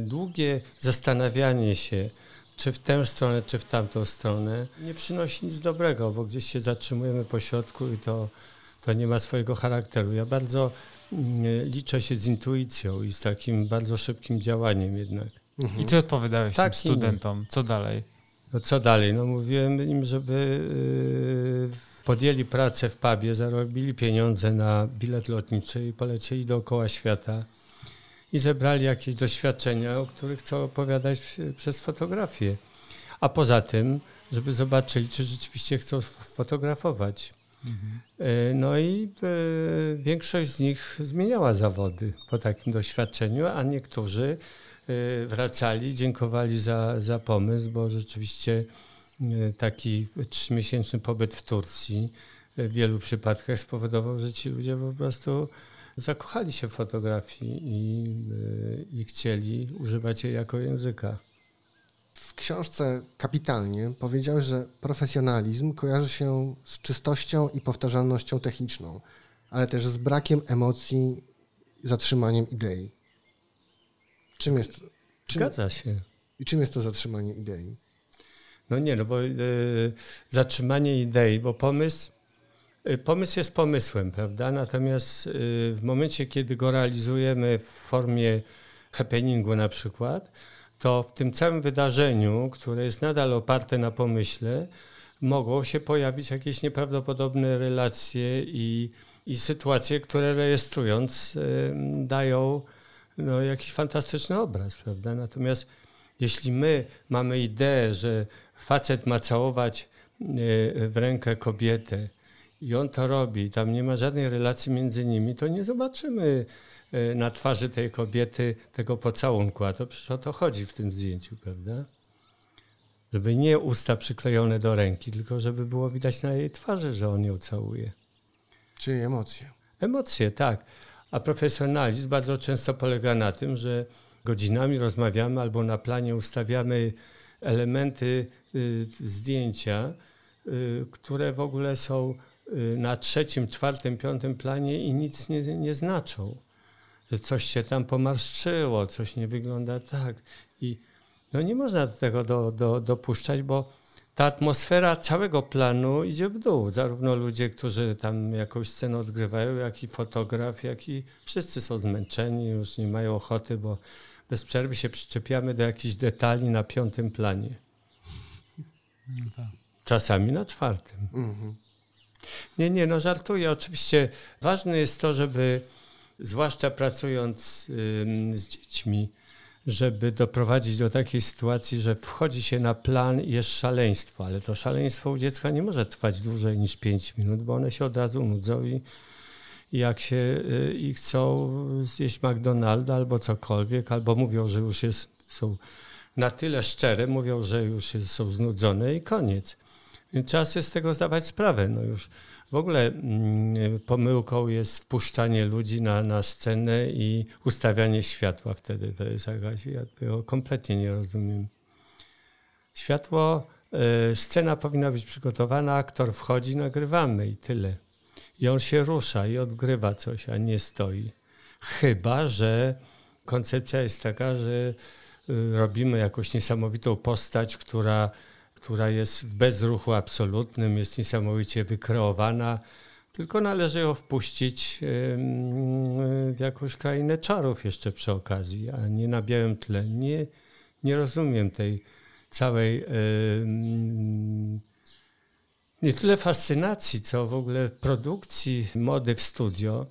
[SPEAKER 4] długie zastanawianie się, czy w tę stronę, czy w tamtą stronę, nie przynosi nic dobrego, bo gdzieś się zatrzymujemy po środku i to, to nie ma swojego charakteru. Ja bardzo liczę się z intuicją i z takim bardzo szybkim działaniem jednak.
[SPEAKER 2] Mhm.
[SPEAKER 3] I co odpowiadałeś
[SPEAKER 4] Tak
[SPEAKER 3] tym studentom? Co dalej?
[SPEAKER 4] No co dalej? No mówiłem im, żeby yy, podjęli pracę w pubie, zarobili pieniądze na bilet lotniczy i polecieli dookoła świata i zebrali jakieś doświadczenia, o których chcą opowiadać przez fotografię. A poza tym, żeby zobaczyli, czy rzeczywiście chcą fotografować. E, No i e, większość z nich zmieniała zawody po takim doświadczeniu, a niektórzy e, wracali, dziękowali za, za pomysł, bo rzeczywiście taki trzymiesięczny pobyt w Turcji w wielu przypadkach spowodował, że ci ludzie po prostu zakochali się w fotografii i, i chcieli używać jej jako języka.
[SPEAKER 2] W książce kapitalnie powiedziałeś, że profesjonalizm kojarzy się z czystością i powtarzalnością techniczną, ale też z brakiem emocji, zatrzymaniem idei. Czym jest, czym,
[SPEAKER 4] Zgadza się.
[SPEAKER 2] I czym jest to zatrzymanie idei?
[SPEAKER 4] No nie, no bo y, zatrzymanie idei, bo pomysł, y, pomysł jest pomysłem, prawda? Natomiast y, w momencie, kiedy go realizujemy w formie happeningu na przykład, to w tym całym wydarzeniu, które jest nadal oparte na pomyśle, mogą się pojawić jakieś nieprawdopodobne relacje i, i sytuacje, które rejestrując y, dają no, jakiś fantastyczny obraz, prawda? Natomiast jeśli my mamy ideę, że facet ma całować y, w rękę kobietę i on to robi, tam nie ma żadnej relacji między nimi, to nie zobaczymy na twarzy tej kobiety tego pocałunku, a to przecież o to chodzi w tym zdjęciu, prawda? Żeby nie usta przyklejone do ręki, tylko żeby było widać na jej twarzy, że on ją całuje.
[SPEAKER 2] Czyli emocje.
[SPEAKER 4] Emocje, tak. A profesjonalizm bardzo często polega na tym, że godzinami rozmawiamy albo na planie ustawiamy elementy y, zdjęcia, y, które w ogóle są y, na trzecim, czwartym, piątym planie i nic nie, nie znaczą. Że coś się tam pomarszczyło, coś nie wygląda tak. I no nie można tego do, do, dopuszczać, bo ta atmosfera całego planu idzie w dół. Zarówno ludzie, którzy tam jakąś scenę odgrywają, jak i fotograf, jak i wszyscy są zmęczeni, już nie mają ochoty, bo bez przerwy się przyczepiamy do jakichś detali na piątym planie. Czasami na czwartym.
[SPEAKER 2] Mhm.
[SPEAKER 4] Nie, nie, no żartuję. Oczywiście ważne jest to, żeby, zwłaszcza pracując z dziećmi, żeby doprowadzić do takiej sytuacji, że wchodzi się na plan i jest szaleństwo, ale to szaleństwo u dziecka nie może trwać dłużej niż 5 minut, bo one się od razu nudzą i, i jak się y, i chcą zjeść McDonalda albo cokolwiek, albo mówią, że już jest, są na tyle szczere, mówią, że już jest, są znudzone i koniec. Więc trzeba sobie z tego zdawać sprawę. No już w ogóle mm, pomyłką jest wpuszczanie ludzi na, na scenę i ustawianie światła wtedy. To jest jakaś, ja tego kompletnie nie rozumiem. Światło, y, scena powinna być przygotowana, aktor wchodzi, nagrywamy i tyle. I on się rusza i odgrywa coś, a nie stoi. Chyba, że koncepcja jest taka, że y, robimy jakąś niesamowitą postać, która, która jest w bezruchu absolutnym, jest niesamowicie wykreowana, tylko należy ją wpuścić w jakąś krainę czarów jeszcze przy okazji, a nie na białym tle. Nie, nie rozumiem tej całej nie tyle fascynacji, co w ogóle produkcji mody w studio.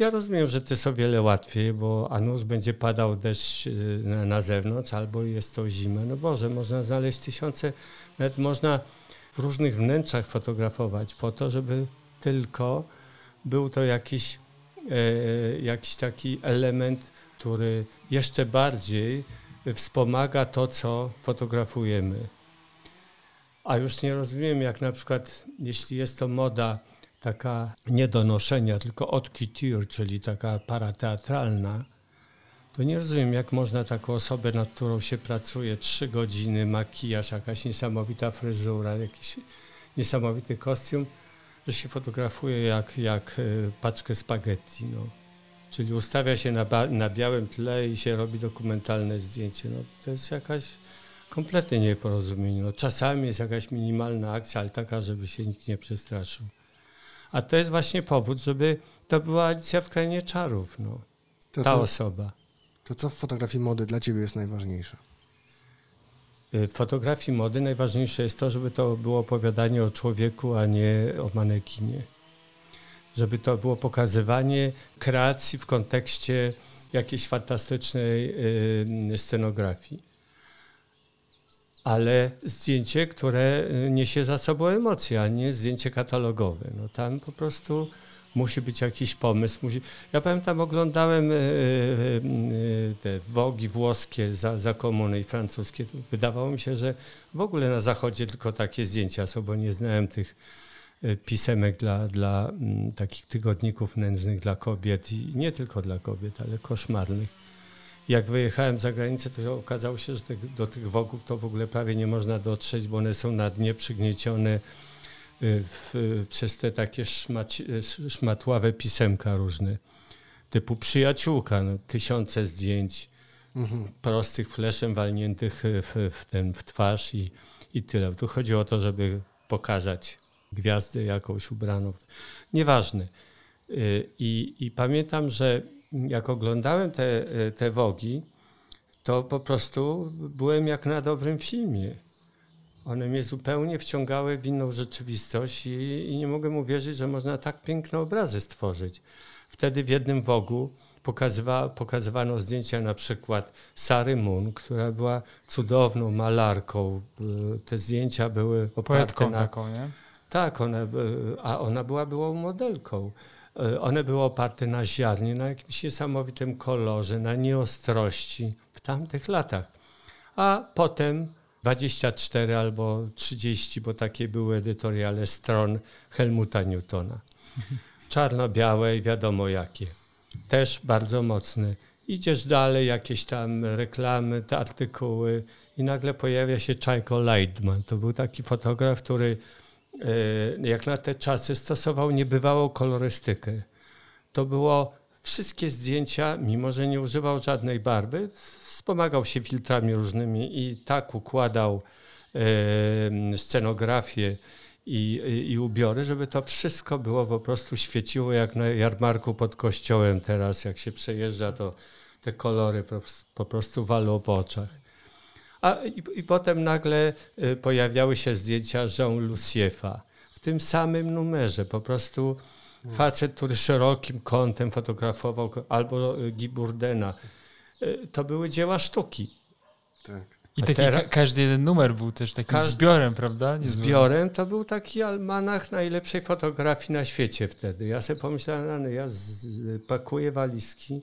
[SPEAKER 4] Ja rozumiem, że to jest o wiele łatwiej, bo a nuż będzie padał deszcz y, na, na zewnątrz, albo jest to zima. No Boże, można znaleźć tysiące, nawet można w różnych wnętrzach fotografować po to, żeby tylko był to jakiś, e, jakiś taki element, który jeszcze bardziej wspomaga to, co fotografujemy. A już nie rozumiem, jak na przykład, jeśli jest to moda taka nie do noszenia, tylko haute couture, czyli taka parateatralna, to nie rozumiem, jak można taką osobę, nad którą się pracuje trzy godziny, makijaż, jakaś niesamowita fryzura, jakiś niesamowity kostium, że się fotografuje jak, jak e, paczkę spaghetti. No. Czyli ustawia się na, na białym tle i się robi dokumentalne zdjęcie. No, to jest jakaś kompletnie nieporozumienie. No, czasami jest jakaś minimalna akcja, ale taka, żeby się nikt nie przestraszył. A to jest właśnie powód, żeby to była Alicja w Krainie Czarów, no,
[SPEAKER 2] To
[SPEAKER 4] ta
[SPEAKER 2] co,
[SPEAKER 4] osoba.
[SPEAKER 2] To co w fotografii mody dla ciebie jest najważniejsze?
[SPEAKER 4] Y, W fotografii mody najważniejsze jest to, żeby to było opowiadanie o człowieku, a nie o manekinie. Żeby to było pokazywanie kreacji w kontekście jakiejś fantastycznej y, scenografii. Ale zdjęcie, które y, niesie za sobą emocje, a nie zdjęcie katalogowe. No tam po prostu musi być jakiś pomysł. Musi... Ja pamiętam, oglądałem y, y, y, te wogi włoskie za, za komuny i francuskie. Wydawało mi się, że w ogóle na zachodzie tylko takie zdjęcia są, bo nie znałem tych pisemek dla, dla mm, takich tygodników nędznych dla kobiet i nie tylko dla kobiet, ale koszmarnych. Jak wyjechałem za granicę, to okazało się, że do tych wogów to w ogóle prawie nie można dotrzeć, bo one są na dnie przygniecione w, przez te takie szmaci, sz- szmatławe pisemka różne, typu przyjaciółka, no, tysiące zdjęć prostych fleszem walniętych w, w, ten, w twarz i, i tyle. Tu chodzi o to, żeby pokazać gwiazdę jakąś ubraną. Nieważne. Y, I, I pamiętam, że jak oglądałem te, te wogi, to po prostu byłem jak na dobrym filmie. One mnie zupełnie wciągały w inną rzeczywistość i, i nie mogłem uwierzyć, że można tak piękne obrazy stworzyć. Wtedy w jednym wogu pokazywa, pokazywano zdjęcia na przykład Sary Moon, która była cudowną malarką. Y, Te zdjęcia były oparte
[SPEAKER 3] Poetką
[SPEAKER 4] na...
[SPEAKER 3] taką, nie?
[SPEAKER 4] Tak, by- a ona była byłą modelką. E, One były oparte na ziarnie, na jakimś niesamowitym kolorze, na nieostrości w tamtych latach. A potem 24 albo 30, bo takie były edytoriale stron Helmuta Newtona. Czarno-białe i wiadomo jakie. Też bardzo mocne. Idziesz dalej, jakieś tam reklamy, te artykuły i nagle pojawia się Czajko Leidman. To był taki fotograf, który e, jak na te czasy stosował niebywałą kolorystykę. To było wszystkie zdjęcia, mimo że nie używał żadnej barwy, wspomagał się filtrami różnymi i tak układał scenografię i, i, i ubiory, żeby to wszystko było po prostu świeciło jak na jarmarku pod kościołem teraz, jak się przejeżdża, to te kolory po, po prostu walą po oczach. A i, i potem nagle y, pojawiały się zdjęcia Jean Luciefa w tym samym numerze. Po prostu facet, który szerokim kątem fotografował, albo y, Guy Bourdena. Y, To były dzieła sztuki.
[SPEAKER 2] Tak.
[SPEAKER 3] I taki,
[SPEAKER 4] teraz-
[SPEAKER 3] ka- każdy jeden numer był też takim
[SPEAKER 4] Każdy-
[SPEAKER 3] zbiorem, prawda?
[SPEAKER 4] Zbiorem to był taki almanach najlepszej fotografii na świecie wtedy. Ja sobie pomyślałem, "Rany, ja pakuję walizki,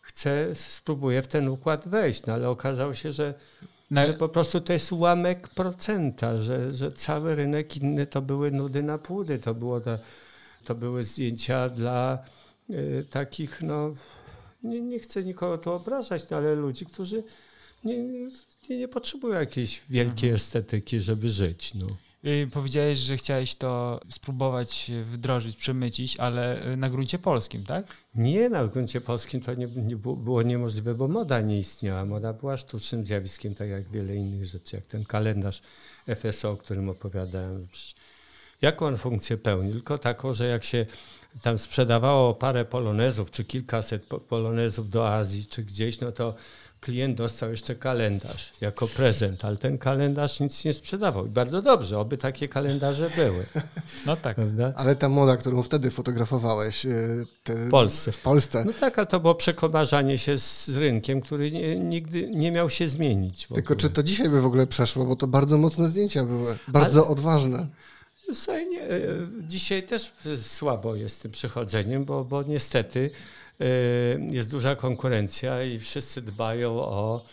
[SPEAKER 4] chcę, spróbuję w ten układ wejść, no ale okazało się, że
[SPEAKER 3] Na,
[SPEAKER 4] że po prostu to jest ułamek procenta, że, że cały rynek inny to były nudy na płudy, to, było to, to były zdjęcia dla y, takich, no nie, nie chcę nikogo tu obrażać, no, ale ludzi, którzy nie, nie, nie potrzebują jakiejś wielkiej estetyki, żeby żyć. No.
[SPEAKER 3] Y, Powiedziałeś, że chciałeś to spróbować y, wdrożyć, przemycić, ale y, na gruncie polskim, tak?
[SPEAKER 4] Nie, na gruncie polskim to nie, nie było, było niemożliwe, bo moda nie istniała. Moda była sztucznym zjawiskiem, tak jak wiele innych rzeczy, jak ten kalendarz FSO, o którym opowiadałem. Jaką on funkcję pełni? Tylko taką, że jak się tam sprzedawało parę polonezów, czy kilkaset po- polonezów do Azji, czy gdzieś, no to klient dostał jeszcze kalendarz jako prezent, ale ten kalendarz nic nie sprzedawał. I bardzo dobrze, oby takie kalendarze były,
[SPEAKER 3] No tak.
[SPEAKER 4] prawda?
[SPEAKER 2] Ale ta moda, którą wtedy fotografowałeś y, te,
[SPEAKER 4] W Polsce.
[SPEAKER 2] w Polsce
[SPEAKER 4] No tak, ale to było przekomarzanie się z, z rynkiem, który nie, nigdy nie miał się zmienić.
[SPEAKER 2] Tylko czy to dzisiaj by w ogóle przeszło, bo to bardzo mocne zdjęcia były, bardzo odważne.
[SPEAKER 4] Słuchaj, nie, e, dzisiaj też słabo jest z tym przychodzeniem, bo, bo niestety e, jest duża konkurencja i wszyscy dbają o,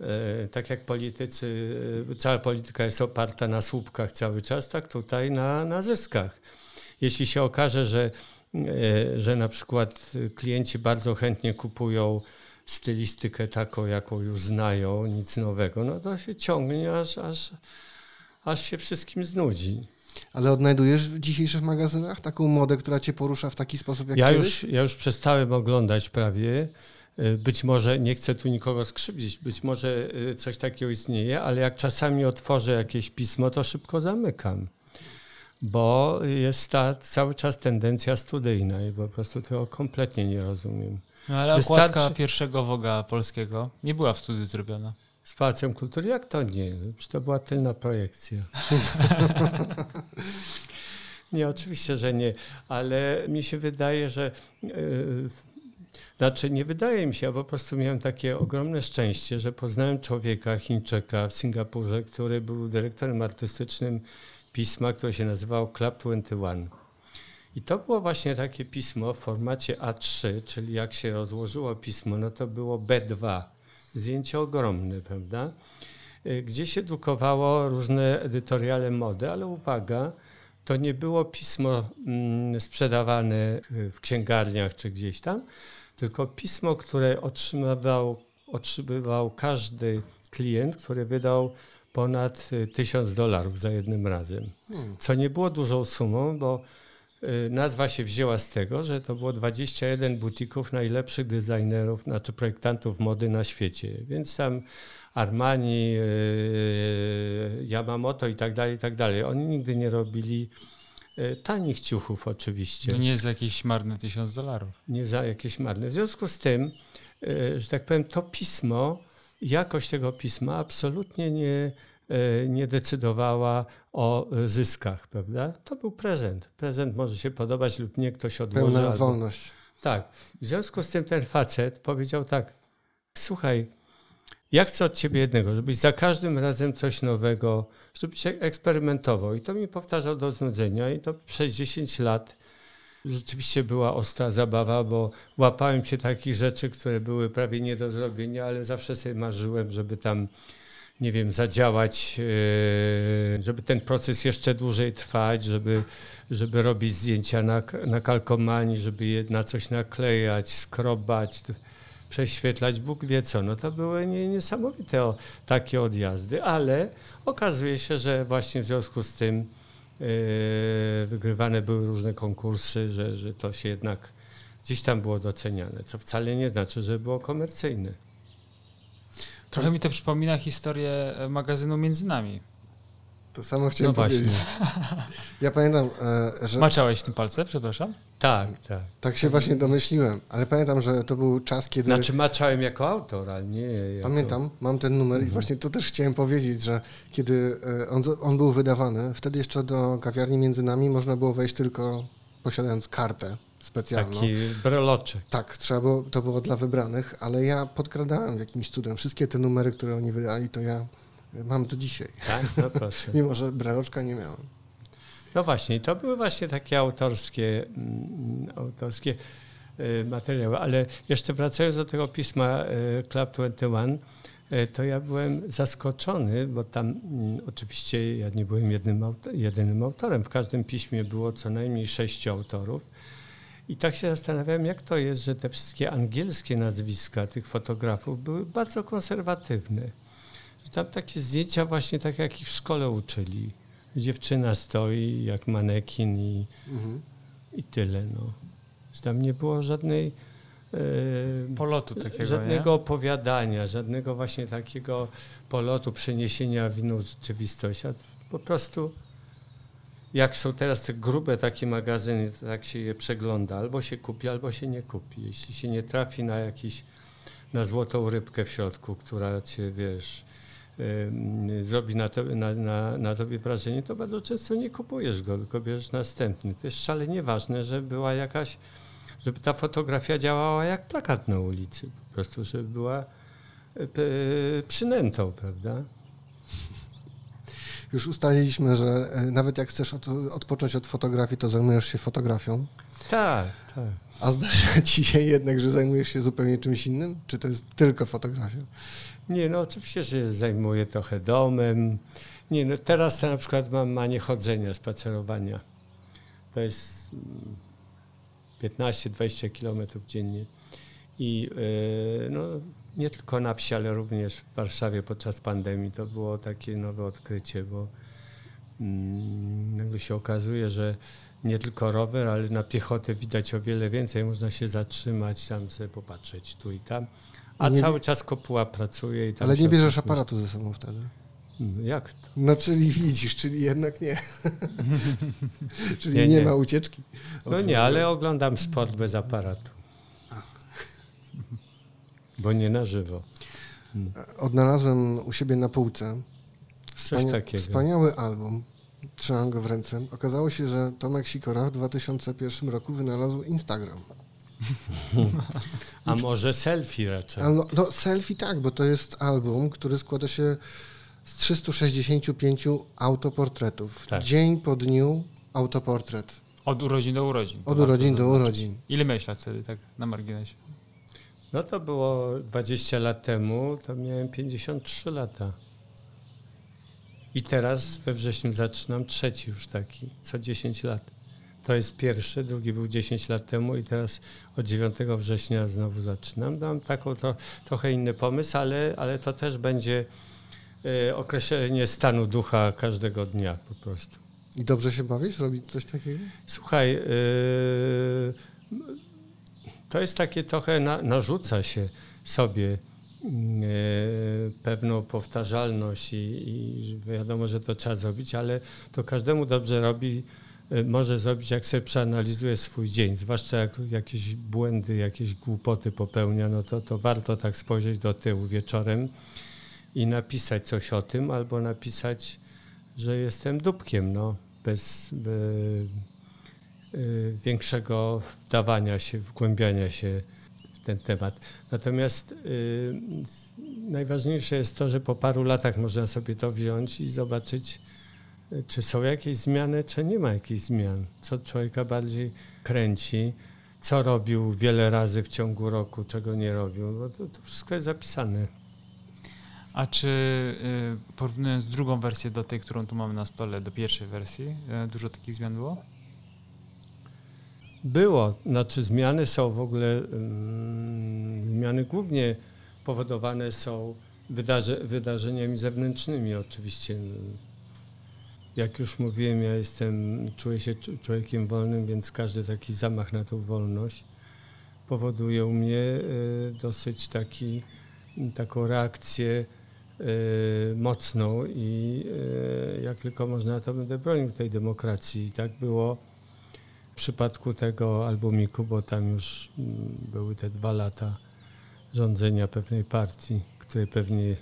[SPEAKER 4] e, tak jak politycy, cała polityka jest oparta na słupkach cały czas, tak tutaj na, na zyskach. Jeśli się okaże, że, że na przykład klienci bardzo chętnie kupują stylistykę taką, jaką już znają, nic nowego, no to się ciągnie, aż, aż, aż się wszystkim znudzi.
[SPEAKER 2] Ale odnajdujesz w dzisiejszych magazynach taką modę, która cię porusza w taki sposób jak
[SPEAKER 4] Ja
[SPEAKER 2] kiedyś?
[SPEAKER 4] już, ja już przestałem oglądać prawie. Y, Być może, nie chcę tu nikogo skrzywdzić, być może y, coś takiego istnieje, ale jak czasami otworzę jakieś pismo, to szybko zamykam. Bo jest ta cały czas tendencja studyjna i po prostu tego kompletnie nie rozumiem.
[SPEAKER 3] No ale
[SPEAKER 4] Wystarczy-
[SPEAKER 3] okładka pierwszego woga polskiego nie była w studiu zrobiona.
[SPEAKER 4] Z Pałacem Kultury, jak to nie? Przecież to była tylna projekcja. nie, oczywiście, że nie, ale mi się wydaje, że yy, znaczy nie wydaje mi się, ja po prostu miałem takie ogromne szczęście, że poznałem człowieka, Chińczyka w Singapurze, który był dyrektorem artystycznym pisma, które się nazywało Club 21. I to było właśnie takie pismo w formacie A3, czyli jak się rozłożyło pismo, no to było B2 zdjęcie ogromne, prawda? Y, Gdzie się drukowało różne edytoriale mody, ale uwaga, to nie było pismo mm, sprzedawane y, w księgarniach czy gdzieś tam, tylko pismo, które otrzymywał, otrzymywał każdy klient, który wydał ponad y, 1000 dolarów za jednym razem.
[SPEAKER 2] Hmm.
[SPEAKER 4] Co nie było dużą sumą, bo y, nazwa się wzięła z tego, że to było 21 butików najlepszych designerów, znaczy projektantów mody na świecie. Więc tam Armani, Yamamoto i tak dalej, i tak dalej. Oni nigdy nie robili y, tanich ciuchów oczywiście
[SPEAKER 3] To nie jest jakieś marne tysiąc dolarów.
[SPEAKER 4] nie za jakieś marne. W związku z tym, y, że tak powiem, to pismo, jakość tego pisma absolutnie nie, y, nie decydowała o zyskach, prawda? To był prezent. Prezent może się podobać lub nie, ktoś odłoży.
[SPEAKER 2] Pełna
[SPEAKER 4] albo-
[SPEAKER 2] wolność.
[SPEAKER 4] Tak. W związku z tym ten facet powiedział tak, słuchaj, ja chcę od ciebie jednego, żebyś za każdym razem coś nowego, żebyś eksperymentował. I to mi powtarzał do znudzenia i to przez 10 lat rzeczywiście była ostra zabawa, bo łapałem się takich rzeczy, które były prawie nie do zrobienia, ale zawsze sobie marzyłem, żeby tam, nie wiem, zadziałać, yy, żeby ten proces jeszcze dłużej trwać, żeby, żeby robić zdjęcia na, na kalkomanii, żeby je na coś naklejać, skrobać, prześwietlać, Bóg wie co. No to były nie, niesamowite o, takie odjazdy, ale okazuje się, że właśnie w związku z tym yy, wygrywane były różne konkursy, że, że to się jednak gdzieś tam było doceniane, co wcale nie znaczy, że było komercyjne.
[SPEAKER 3] Trochę mi to przypomina historię magazynu Między Nami.
[SPEAKER 2] To samo chciałem
[SPEAKER 4] No właśnie.
[SPEAKER 2] powiedzieć. Ja pamiętam, e, że
[SPEAKER 3] Maczałeś w tym palce, przepraszam?
[SPEAKER 4] Tak, tak.
[SPEAKER 2] tak się właśnie domyśliłem, ale pamiętam, że to był czas, kiedy...
[SPEAKER 4] Znaczy maczałem jako autor, ale nie jako...
[SPEAKER 2] Pamiętam, mam ten numer
[SPEAKER 4] Mhm.
[SPEAKER 2] i właśnie to też chciałem powiedzieć, że kiedy e, on, on był wydawany, wtedy jeszcze do kawiarni między nami można było wejść tylko posiadając kartę specjalną.
[SPEAKER 4] Taki breloczek.
[SPEAKER 2] Tak, trzeba było, to było dla wybranych, ale ja podkradałem jakimś cudem. Wszystkie te numery, które oni wydali, to ja mam do dzisiaj,
[SPEAKER 4] Tak, no proszę.
[SPEAKER 2] mimo że breloczka nie miałem.
[SPEAKER 4] No właśnie, to były właśnie takie autorskie, mm, autorskie y, materiały. Ale jeszcze wracając do tego pisma y, Club 21, y, to ja byłem zaskoczony, bo tam mm, oczywiście ja nie byłem jednym, jedynym autorem. W każdym piśmie było co najmniej sześciu autorów. I tak się zastanawiałem, jak to jest, że te wszystkie angielskie nazwiska tych fotografów były bardzo konserwatywne. Że tam takie zdjęcia właśnie tak jak ich w szkole uczyli. dziewczyna stoi jak manekin i,
[SPEAKER 2] Mhm.
[SPEAKER 4] i tyle. No. Tam nie było żadnej e,
[SPEAKER 3] Polotu takiego,
[SPEAKER 4] żadnego opowiadania, żadnego właśnie takiego polotu, przeniesienia w inną rzeczywistość. A po prostu jak są teraz te grube takie magazyny, to tak się je przegląda. Albo się kupi, albo się nie kupi. Jeśli się nie trafi na jakiś, na złotą rybkę w środku, która cię, wiesz, zrobi na, to, na, na, na tobie wrażenie, to bardzo często nie kupujesz go, tylko bierzesz następny. To jest szalenie ważne, żeby była jakaś, żeby ta fotografia działała jak plakat na ulicy. Po prostu, żeby była e, p- przynętą, prawda?
[SPEAKER 2] Już ustaliliśmy, że e, nawet jak chcesz od, odpocząć od fotografii, to zajmujesz się fotografią.
[SPEAKER 4] Tak, tak.
[SPEAKER 2] A zdarza ci się jednak, że zajmujesz się zupełnie czymś innym? Czy to jest tylko fotografia?
[SPEAKER 4] Nie, no oczywiście, że zajmuję trochę domem. Nie, no teraz na przykład mam manię chodzenia, spacerowania. To jest mm, 15-20 kilometrów dziennie. I yy, no, nie tylko na wsi, ale również w Warszawie podczas pandemii to było takie nowe odkrycie, bo mm, się okazuje, że nie tylko rower, ale na piechotę widać o wiele więcej. Można się zatrzymać, tam sobie popatrzeć tu i tam. A
[SPEAKER 2] nie-
[SPEAKER 4] cały czas kopuła pracuje i tam
[SPEAKER 2] Ale nie bierzesz aparatu ze sobą wtedy.
[SPEAKER 4] myśli. Jak to?
[SPEAKER 2] No, czyli widzisz, czyli jednak nie. czyli
[SPEAKER 4] Nie,
[SPEAKER 2] nie,
[SPEAKER 4] nie.
[SPEAKER 2] ma ucieczki.
[SPEAKER 4] No nie, ale oglądam sport bez aparatu. Bo nie na żywo.
[SPEAKER 2] Odnalazłem u siebie na półce
[SPEAKER 4] Coś takiego.
[SPEAKER 2] wspaniały album. Trzymam go w ręce. Okazało się, że Tomek Sikora w 2001 roku wynalazł Instagram.
[SPEAKER 4] A może selfie raczej?
[SPEAKER 2] No, no, selfie tak, bo to jest album, który składa się z 365 autoportretów.
[SPEAKER 4] Tak.
[SPEAKER 2] Dzień po dniu autoportret.
[SPEAKER 3] Od urodzin do urodzin.
[SPEAKER 2] Od urodzin do urodzin.
[SPEAKER 3] Ile miałeś lat wtedy, tak na marginesie?
[SPEAKER 4] No to było 20 lat temu, to miałem 53 lata. I teraz we wrześniu zaczynam trzeci już taki, co 10 lat. To jest pierwszy, drugi był 10 lat temu i teraz od 9 września znowu zaczynam. Mam taką to, trochę inny pomysł, ale, ale to też będzie e, określenie stanu ducha każdego dnia po prostu.
[SPEAKER 2] I dobrze się bawisz robić coś takiego?
[SPEAKER 4] Słuchaj, yy, to jest takie trochę, na, narzuca się sobie pewną powtarzalność i, i wiadomo, że to trzeba zrobić, ale to każdemu dobrze robi, yy, może zrobić, jak sobie przeanalizuje swój dzień, zwłaszcza jak jakieś błędy, jakieś głupoty popełnia, no to, to warto tak spojrzeć do tyłu wieczorem i napisać coś o tym, albo napisać, że jestem dupkiem, no, bez y, y, większego wdawania się, wgłębiania się ten temat. Natomiast y, najważniejsze jest to, że po paru latach można sobie to wziąć i zobaczyć, czy są jakieś zmiany, czy nie ma jakichś zmian. Co człowieka bardziej kręci, co robił wiele razy w ciągu roku, czego nie robił. Bo to, to wszystko jest zapisane.
[SPEAKER 3] A czy y, porównując drugą wersję do tej, którą tu mamy na stole, do pierwszej wersji, y, dużo takich zmian było?
[SPEAKER 4] Było, znaczy zmiany są w ogóle, mm, zmiany głównie powodowane są wydarze, wydarzeniami zewnętrznymi oczywiście. Jak już mówiłem, ja jestem, czuję się człowiekiem wolnym, więc każdy taki zamach na tą wolność powoduje u mnie y, dosyć taki, taką reakcję y, mocną i y, jak tylko można, to będę bronił tej demokracji. I tak było przypadku tego albumiku, bo tam już mm, były te dwa lata rządzenia pewnej partii, której pewnie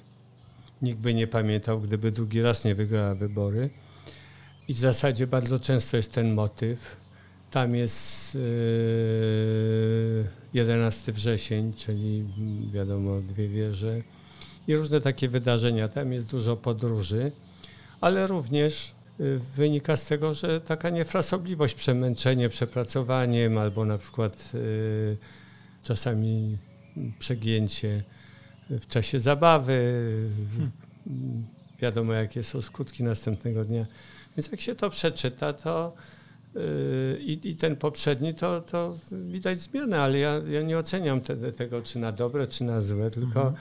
[SPEAKER 4] nikt by nie pamiętał, gdyby drugi raz nie wygrała wybory. I w zasadzie bardzo często jest ten motyw. Tam jest yy, 11 wrzesień, czyli mm, wiadomo, dwie wieże i różne takie wydarzenia. Tam jest dużo podróży, ale również wynika z tego, że taka niefrasobliwość, przemęczenie przepracowaniem albo na przykład y, czasami przegięcie w czasie zabawy. y, Wiadomo, jakie są skutki następnego dnia. Więc jak się to przeczyta, to y, i, i ten poprzedni, to, to widać zmianę, ale ja, ja nie oceniam te, tego, czy na dobre, czy na złe, tylko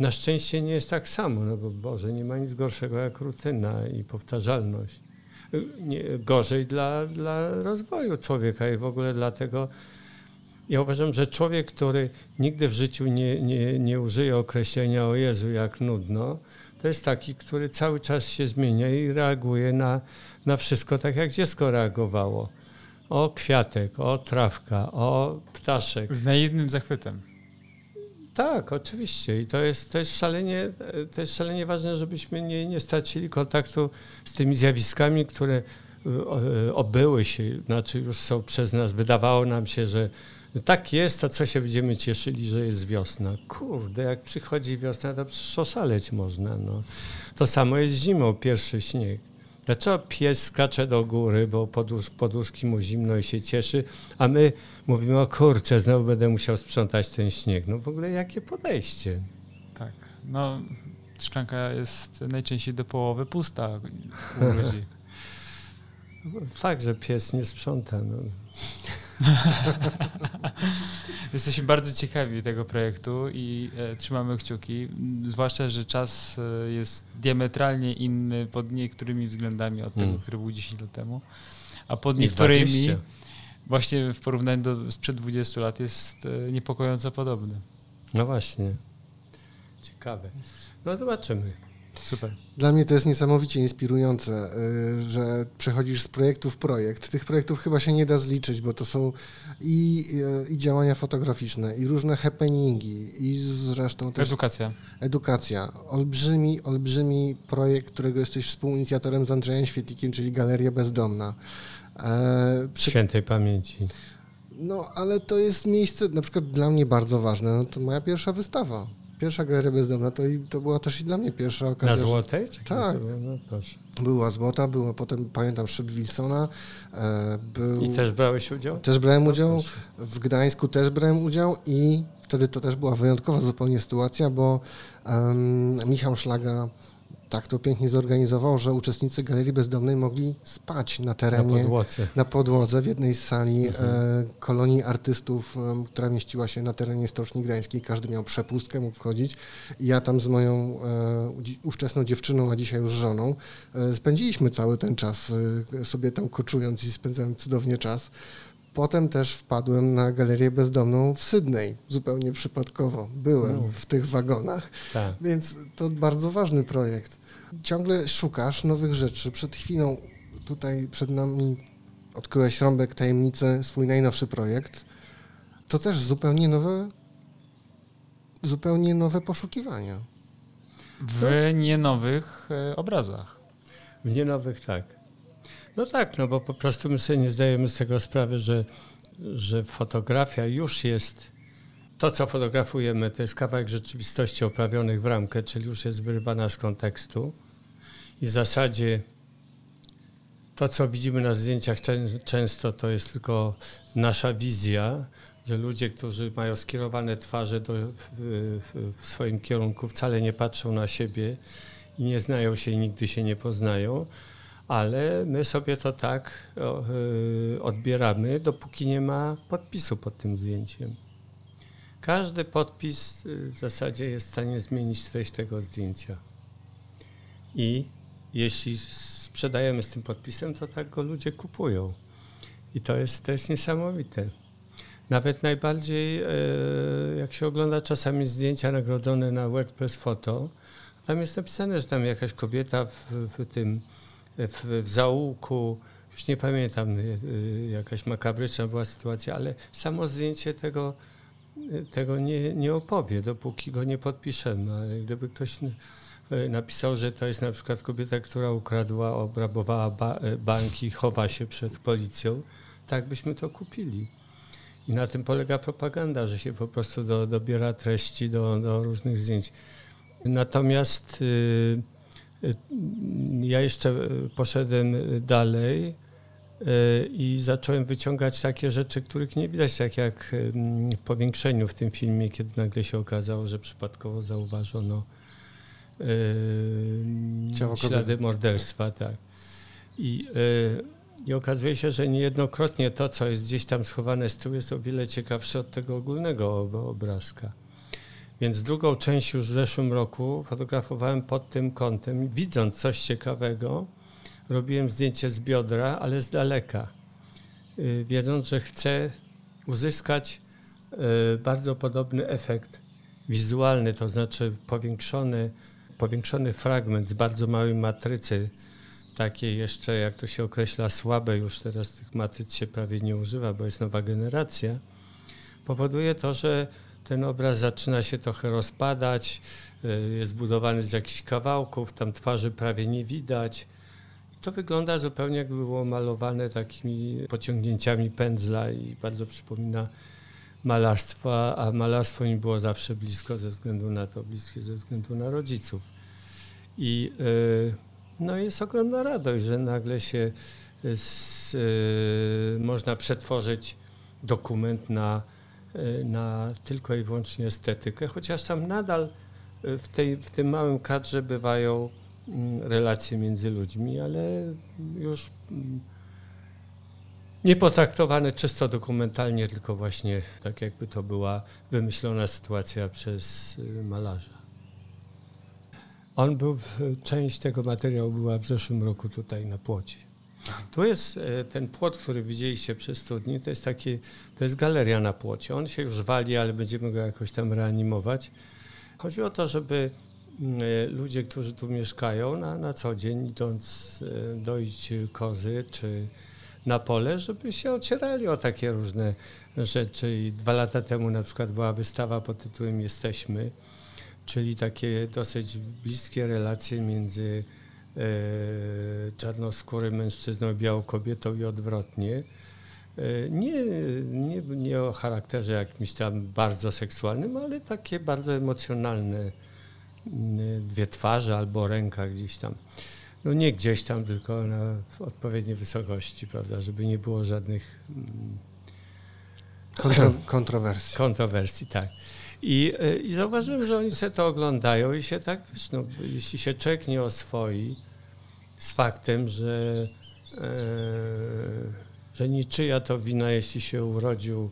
[SPEAKER 4] na szczęście nie jest tak samo, no bo Boże, nie ma nic gorszego jak rutyna i powtarzalność. nie, gorzej dla, dla rozwoju człowieka i w ogóle dlatego ja uważam, że człowiek, który nigdy w życiu nie, nie, nie użyje określenia o Jezu jak nudno, to jest taki, który cały czas się zmienia i reaguje na, na wszystko tak, jak dziecko reagowało. O kwiatek, o trawka, o ptaszek.
[SPEAKER 3] Z naiwnym zachwytem.
[SPEAKER 4] Tak, oczywiście. I to jest, to jest, szalenie, to jest szalenie ważne, żebyśmy nie, nie stracili kontaktu z tymi zjawiskami, które y, obyły się, znaczy już są przez nas. Wydawało nam się, że tak jest, to co się będziemy cieszyli, że jest wiosna. Kurde, jak przychodzi wiosna, to przecież oszaleć można. No. To samo jest zimą, pierwszy śnieg. Dlaczego pies skacze do góry, bo podłóż, poduszki mu zimno i się cieszy, a my mówimy, o kurczę, znowu będę musiał sprzątać ten śnieg. No w ogóle jakie podejście?
[SPEAKER 3] Tak. No, szklanka jest najczęściej do połowy pusta u ludzi.
[SPEAKER 4] Fakt, że pies nie sprząta. No.
[SPEAKER 3] Jesteśmy bardzo ciekawi tego projektu i e, trzymamy kciuki, zwłaszcza, że czas e, jest diametralnie inny pod niektórymi względami od tego,
[SPEAKER 4] Mm.
[SPEAKER 3] który był 10 lat temu, a pod
[SPEAKER 4] I
[SPEAKER 3] niektórymi
[SPEAKER 4] 20.
[SPEAKER 3] właśnie w porównaniu do sprzed 20 lat jest e, niepokojąco podobny.
[SPEAKER 4] No właśnie. Ciekawe. No zobaczymy.
[SPEAKER 3] Super.
[SPEAKER 2] Dla mnie to jest niesamowicie inspirujące, y, że przechodzisz z projektu w projekt. Tych projektów chyba się nie da zliczyć, bo to są i, y, i działania fotograficzne, i różne happeningi, i zresztą też
[SPEAKER 3] Edukacja.
[SPEAKER 2] edukacja. Olbrzymi, olbrzymi projekt, którego jesteś współinicjatorem z Andrzejem Świetlikiem, czyli Galeria Bezdomna. E, przy,
[SPEAKER 4] Świętej pamięci.
[SPEAKER 2] no, ale to jest miejsce na przykład dla mnie bardzo ważne. No, to moja pierwsza wystawa. Pierwsza Galeria Bezdomna to, i, to była też i dla mnie pierwsza
[SPEAKER 4] Na
[SPEAKER 2] okazja. że-
[SPEAKER 4] Złotej? Czy
[SPEAKER 2] Tak.
[SPEAKER 4] No.
[SPEAKER 2] Była Złota, była potem, pamiętam, Szyb Wilsona. E, był,
[SPEAKER 4] I też brałeś udział?
[SPEAKER 2] też brałem
[SPEAKER 4] No
[SPEAKER 2] udział. W Gdańsku też brałem udział i wtedy to też była wyjątkowa zupełnie sytuacja, bo em, Michał Szlaga tak to pięknie zorganizował, że uczestnicy Galerii Bezdomnej mogli spać na
[SPEAKER 4] Na
[SPEAKER 2] terenie,
[SPEAKER 4] podłodze.
[SPEAKER 2] na podłodze w jednej z sali
[SPEAKER 4] Mhm.
[SPEAKER 2] e, kolonii artystów, em, która mieściła się na terenie Stoczni Gdańskiej. Każdy miał przepustkę, mógł wchodzić. I ja tam z moją e, ówczesną dziewczyną, a dzisiaj już żoną, e, spędziliśmy cały ten czas e, sobie tam koczując i spędzałem cudownie czas. Potem też wpadłem na galerię bezdomną w Sydney, zupełnie przypadkowo. Byłem
[SPEAKER 4] No.
[SPEAKER 2] w tych wagonach,
[SPEAKER 4] Tak.
[SPEAKER 2] więc to bardzo ważny projekt. Ciągle szukasz nowych rzeczy. Przed chwilą tutaj przed nami odkryłeś rąbek tajemnicy, swój najnowszy projekt. To też zupełnie nowe, zupełnie nowe poszukiwania.
[SPEAKER 3] W nienowych e, obrazach.
[SPEAKER 4] W nienowych tak. No tak, no bo po prostu my sobie nie zdajemy z tego sprawy, że, że fotografia już jest. To, co fotografujemy, to jest kawałek rzeczywistości oprawionych w ramkę, czyli już jest wyrwana z kontekstu. I w zasadzie to, co widzimy na zdjęciach, czę- często to jest tylko nasza wizja, że ludzie, którzy mają skierowane twarze do, w, w swoim kierunku, wcale nie patrzą na siebie i nie znają się i nigdy się nie poznają, ale my sobie to tak y, odbieramy, dopóki nie ma podpisu pod tym zdjęciem. Każdy podpis y, w zasadzie jest w stanie zmienić treść tego zdjęcia. I jeśli sprzedajemy z tym podpisem, to tak go ludzie kupują. I to jest, jest niesamowite. Nawet najbardziej, e, jak się ogląda czasami zdjęcia nagrodzone na WordPress Photo, tam jest napisane, że tam jakaś kobieta w, w tym, w, w zaułku, już nie pamiętam, y, y, jakaś makabryczna była sytuacja, ale samo zdjęcie tego, y, tego nie, nie opowie, dopóki go nie podpiszemy. Ale gdyby ktoś napisał, że to jest na przykład kobieta, która ukradła, obrabowała ba, banki, chowa się przed policją, tak byśmy to kupili. I na tym polega propaganda, że się po prostu do, dobiera treści do, do różnych zdjęć. Natomiast y, y, ja jeszcze y, poszedłem dalej y, i zacząłem wyciągać takie rzeczy, których nie widać, tak jak y, w powiększeniu w tym filmie, kiedy nagle się okazało, że przypadkowo zauważono y,
[SPEAKER 2] Ciało kobiety.
[SPEAKER 4] ślady morderstwa. Tak. I, y, I okazuje się, że niejednokrotnie to, co jest gdzieś tam schowane z tyłu, jest o wiele ciekawsze od tego ogólnego ob- obrazka. Więc drugą część już w zeszłym roku fotografowałem pod tym kątem, widząc coś ciekawego, robiłem zdjęcie z biodra, ale z daleka, y, wiedząc, że chcę uzyskać y, bardzo podobny efekt wizualny, to znaczy powiększony, powiększony fragment z bardzo małej matrycy, takiej jeszcze, jak to się określa, słabe, już teraz tych matryc się prawie nie używa, bo jest nowa generacja, powoduje to, że ten obraz zaczyna się trochę rozpadać, y, jest budowany z jakichś kawałków, tam twarzy prawie nie widać. To wygląda zupełnie jakby było malowane takimi pociągnięciami pędzla i bardzo przypomina malarstwo, a malarstwo mi było zawsze blisko ze względu na to, bliskie ze względu na rodziców. I y, no jest ogromna radość, że nagle się z, y, można przetworzyć dokument na na tylko i wyłącznie estetykę, chociaż tam nadal y, w, tej, w tym małym kadrze bywają mm, relacje między ludźmi, ale już mm, nie potraktowane czysto dokumentalnie, tylko właśnie tak jakby to była wymyślona sytuacja przez y, malarza. On był, część tego materiału była w zeszłym roku tutaj na płocie. Tu jest e, ten płot, który widzieliście przez studnię, to jest taki, to jest galeria na płocie. On się już wali, ale będziemy go jakoś tam reanimować. Chodzi o to, żeby mm, e, ludzie, którzy tu mieszkają na, na co dzień, idąc e, dojść kozy czy na pole, żeby się ocierali o takie różne rzeczy. I dwa lata temu na przykład była wystawa pod tytułem Jesteśmy, czyli takie dosyć bliskie relacje między E, czarnoskórym mężczyzną, białą kobietą i odwrotnie. E, nie, nie, nie o charakterze jakimś tam bardzo seksualnym, ale takie bardzo emocjonalne mm, dwie twarze albo ręka gdzieś tam. No nie gdzieś tam, tylko na w odpowiedniej wysokości, prawda, żeby nie było żadnych
[SPEAKER 2] mm, Kontro, kontrowersji.
[SPEAKER 4] Kontrowersji, tak. I, e, I zauważyłem, że oni sobie to oglądają i się tak, no, jeśli się człowiek nie oswoi z faktem, że, e, że niczyja to wina, jeśli się urodził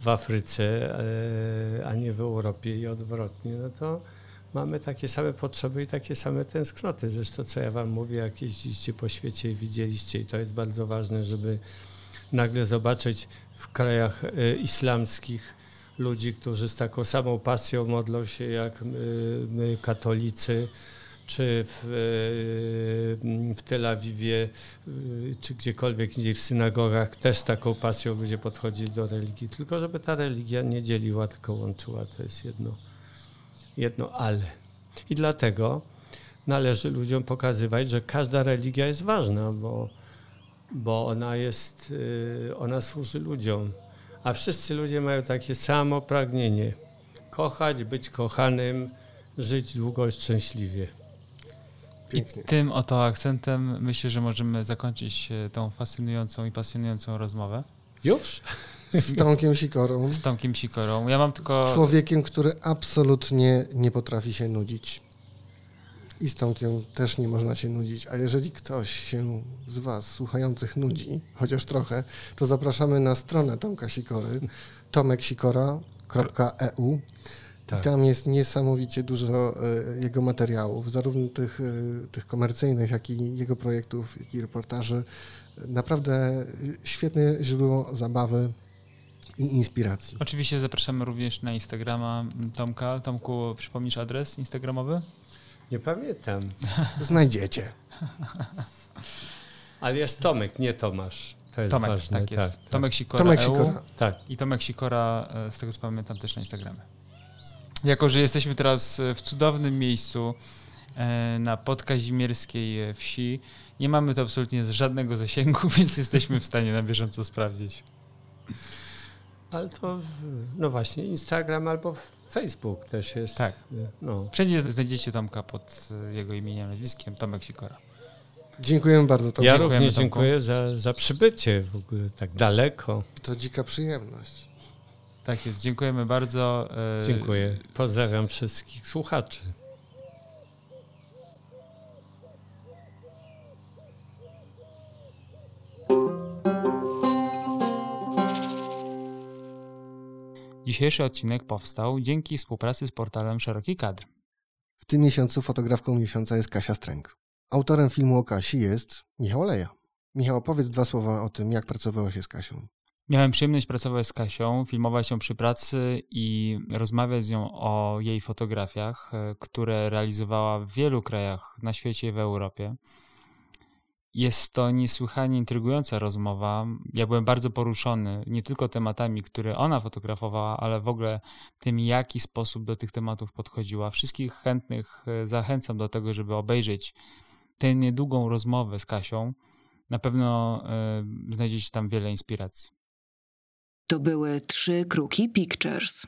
[SPEAKER 4] w Afryce, e, a nie w Europie i odwrotnie, no to mamy takie same potrzeby i takie same tęsknoty. Zresztą co ja wam mówię, jak jeździliście po świecie i widzieliście, i to jest bardzo ważne, żeby nagle zobaczyć w krajach e, islamskich, ludzi, którzy z taką samą pasją modlą się jak my, katolicy, czy w, e, w Tel Awiwie, e, czy gdziekolwiek indziej w synagogach też z taką pasją ludzie podchodzili do religii, tylko żeby ta religia nie dzieliła, tylko łączyła. To jest jedno, jedno ale. I dlatego należy ludziom pokazywać, że każda religia jest ważna, bo, bo ona jest, ona służy ludziom a wszyscy ludzie mają takie samo pragnienie. Kochać, być kochanym, żyć długo i szczęśliwie.
[SPEAKER 3] Pięknie. I tym oto akcentem myślę, że możemy zakończyć e, tą fascynującą i pasjonującą rozmowę.
[SPEAKER 4] Już?
[SPEAKER 2] Z Tomkiem Sikorą.
[SPEAKER 3] Z Tomkiem Sikorą. Ja mam tylko...
[SPEAKER 2] Człowiekiem, który absolutnie nie potrafi się nudzić i z Tomkiem też nie można się nudzić. A jeżeli ktoś się z Was słuchających nudzi, chociaż trochę, to zapraszamy na stronę Tomka Sikory, tomeksikora.eu. Tak. Tam jest niesamowicie dużo y, jego materiałów, zarówno tych, y, tych komercyjnych, jak i jego projektów, jak i reportaży. Naprawdę świetne źródło zabawy i inspiracji.
[SPEAKER 3] Oczywiście zapraszamy również na Instagrama Tomka. Tomku, przypomnisz adres instagramowy?
[SPEAKER 4] Nie pamiętam.
[SPEAKER 2] Znajdziecie.
[SPEAKER 4] Ale jest Tomek, nie Tomasz. To jest
[SPEAKER 3] Tomek,
[SPEAKER 4] ważne.
[SPEAKER 3] tak jest. Tak, tak. Tomek Sikora
[SPEAKER 2] Tomek Sikora. EU
[SPEAKER 4] tak.
[SPEAKER 3] i Tomek Sikora, e, z tego co pamiętam, też na Instagramie. Jako, że jesteśmy teraz e, w cudownym miejscu e, na podkazimierskiej wsi, nie mamy to absolutnie żadnego zasięgu, więc jesteśmy w stanie na bieżąco sprawdzić.
[SPEAKER 4] Ale to, no właśnie, Instagram albo Facebook też jest.
[SPEAKER 3] Tak. No. Wszędzie znajdziecie Tomka pod e, jego imieniem, nazwiskiem, Tomek Sikora.
[SPEAKER 2] Dziękujemy bardzo. Tomku.
[SPEAKER 4] Ja Dziękujemy, również dziękuję za, za przybycie w ogóle tak daleko.
[SPEAKER 2] To dzika przyjemność.
[SPEAKER 3] Tak jest, dziękujemy bardzo.
[SPEAKER 4] E, dziękuję. Pozdrawiam wszystkich słuchaczy.
[SPEAKER 3] Dzisiejszy odcinek powstał dzięki współpracy z portalem Szeroki Kadr.
[SPEAKER 2] W tym miesiącu fotografką miesiąca jest Kasia Stręk. Autorem filmu o Kasi jest Michał Leja. Michał, powiedz dwa słowa o tym, jak pracowało się z Kasią.
[SPEAKER 3] Miałem przyjemność pracować z Kasią, filmować ją przy pracy i rozmawiać z nią o jej fotografiach, e, które realizowała w wielu krajach na świecie i w Europie. Jest to niesłychanie intrygująca rozmowa. Ja byłem bardzo poruszony nie tylko tematami, które ona fotografowała, ale w ogóle tym, jaki sposób do tych tematów podchodziła. Wszystkich chętnych e, zachęcam do tego, żeby obejrzeć tę niedługą rozmowę z Kasią. Na pewno y, znajdziecie tam wiele inspiracji.
[SPEAKER 1] To były trzy kruki Pictures.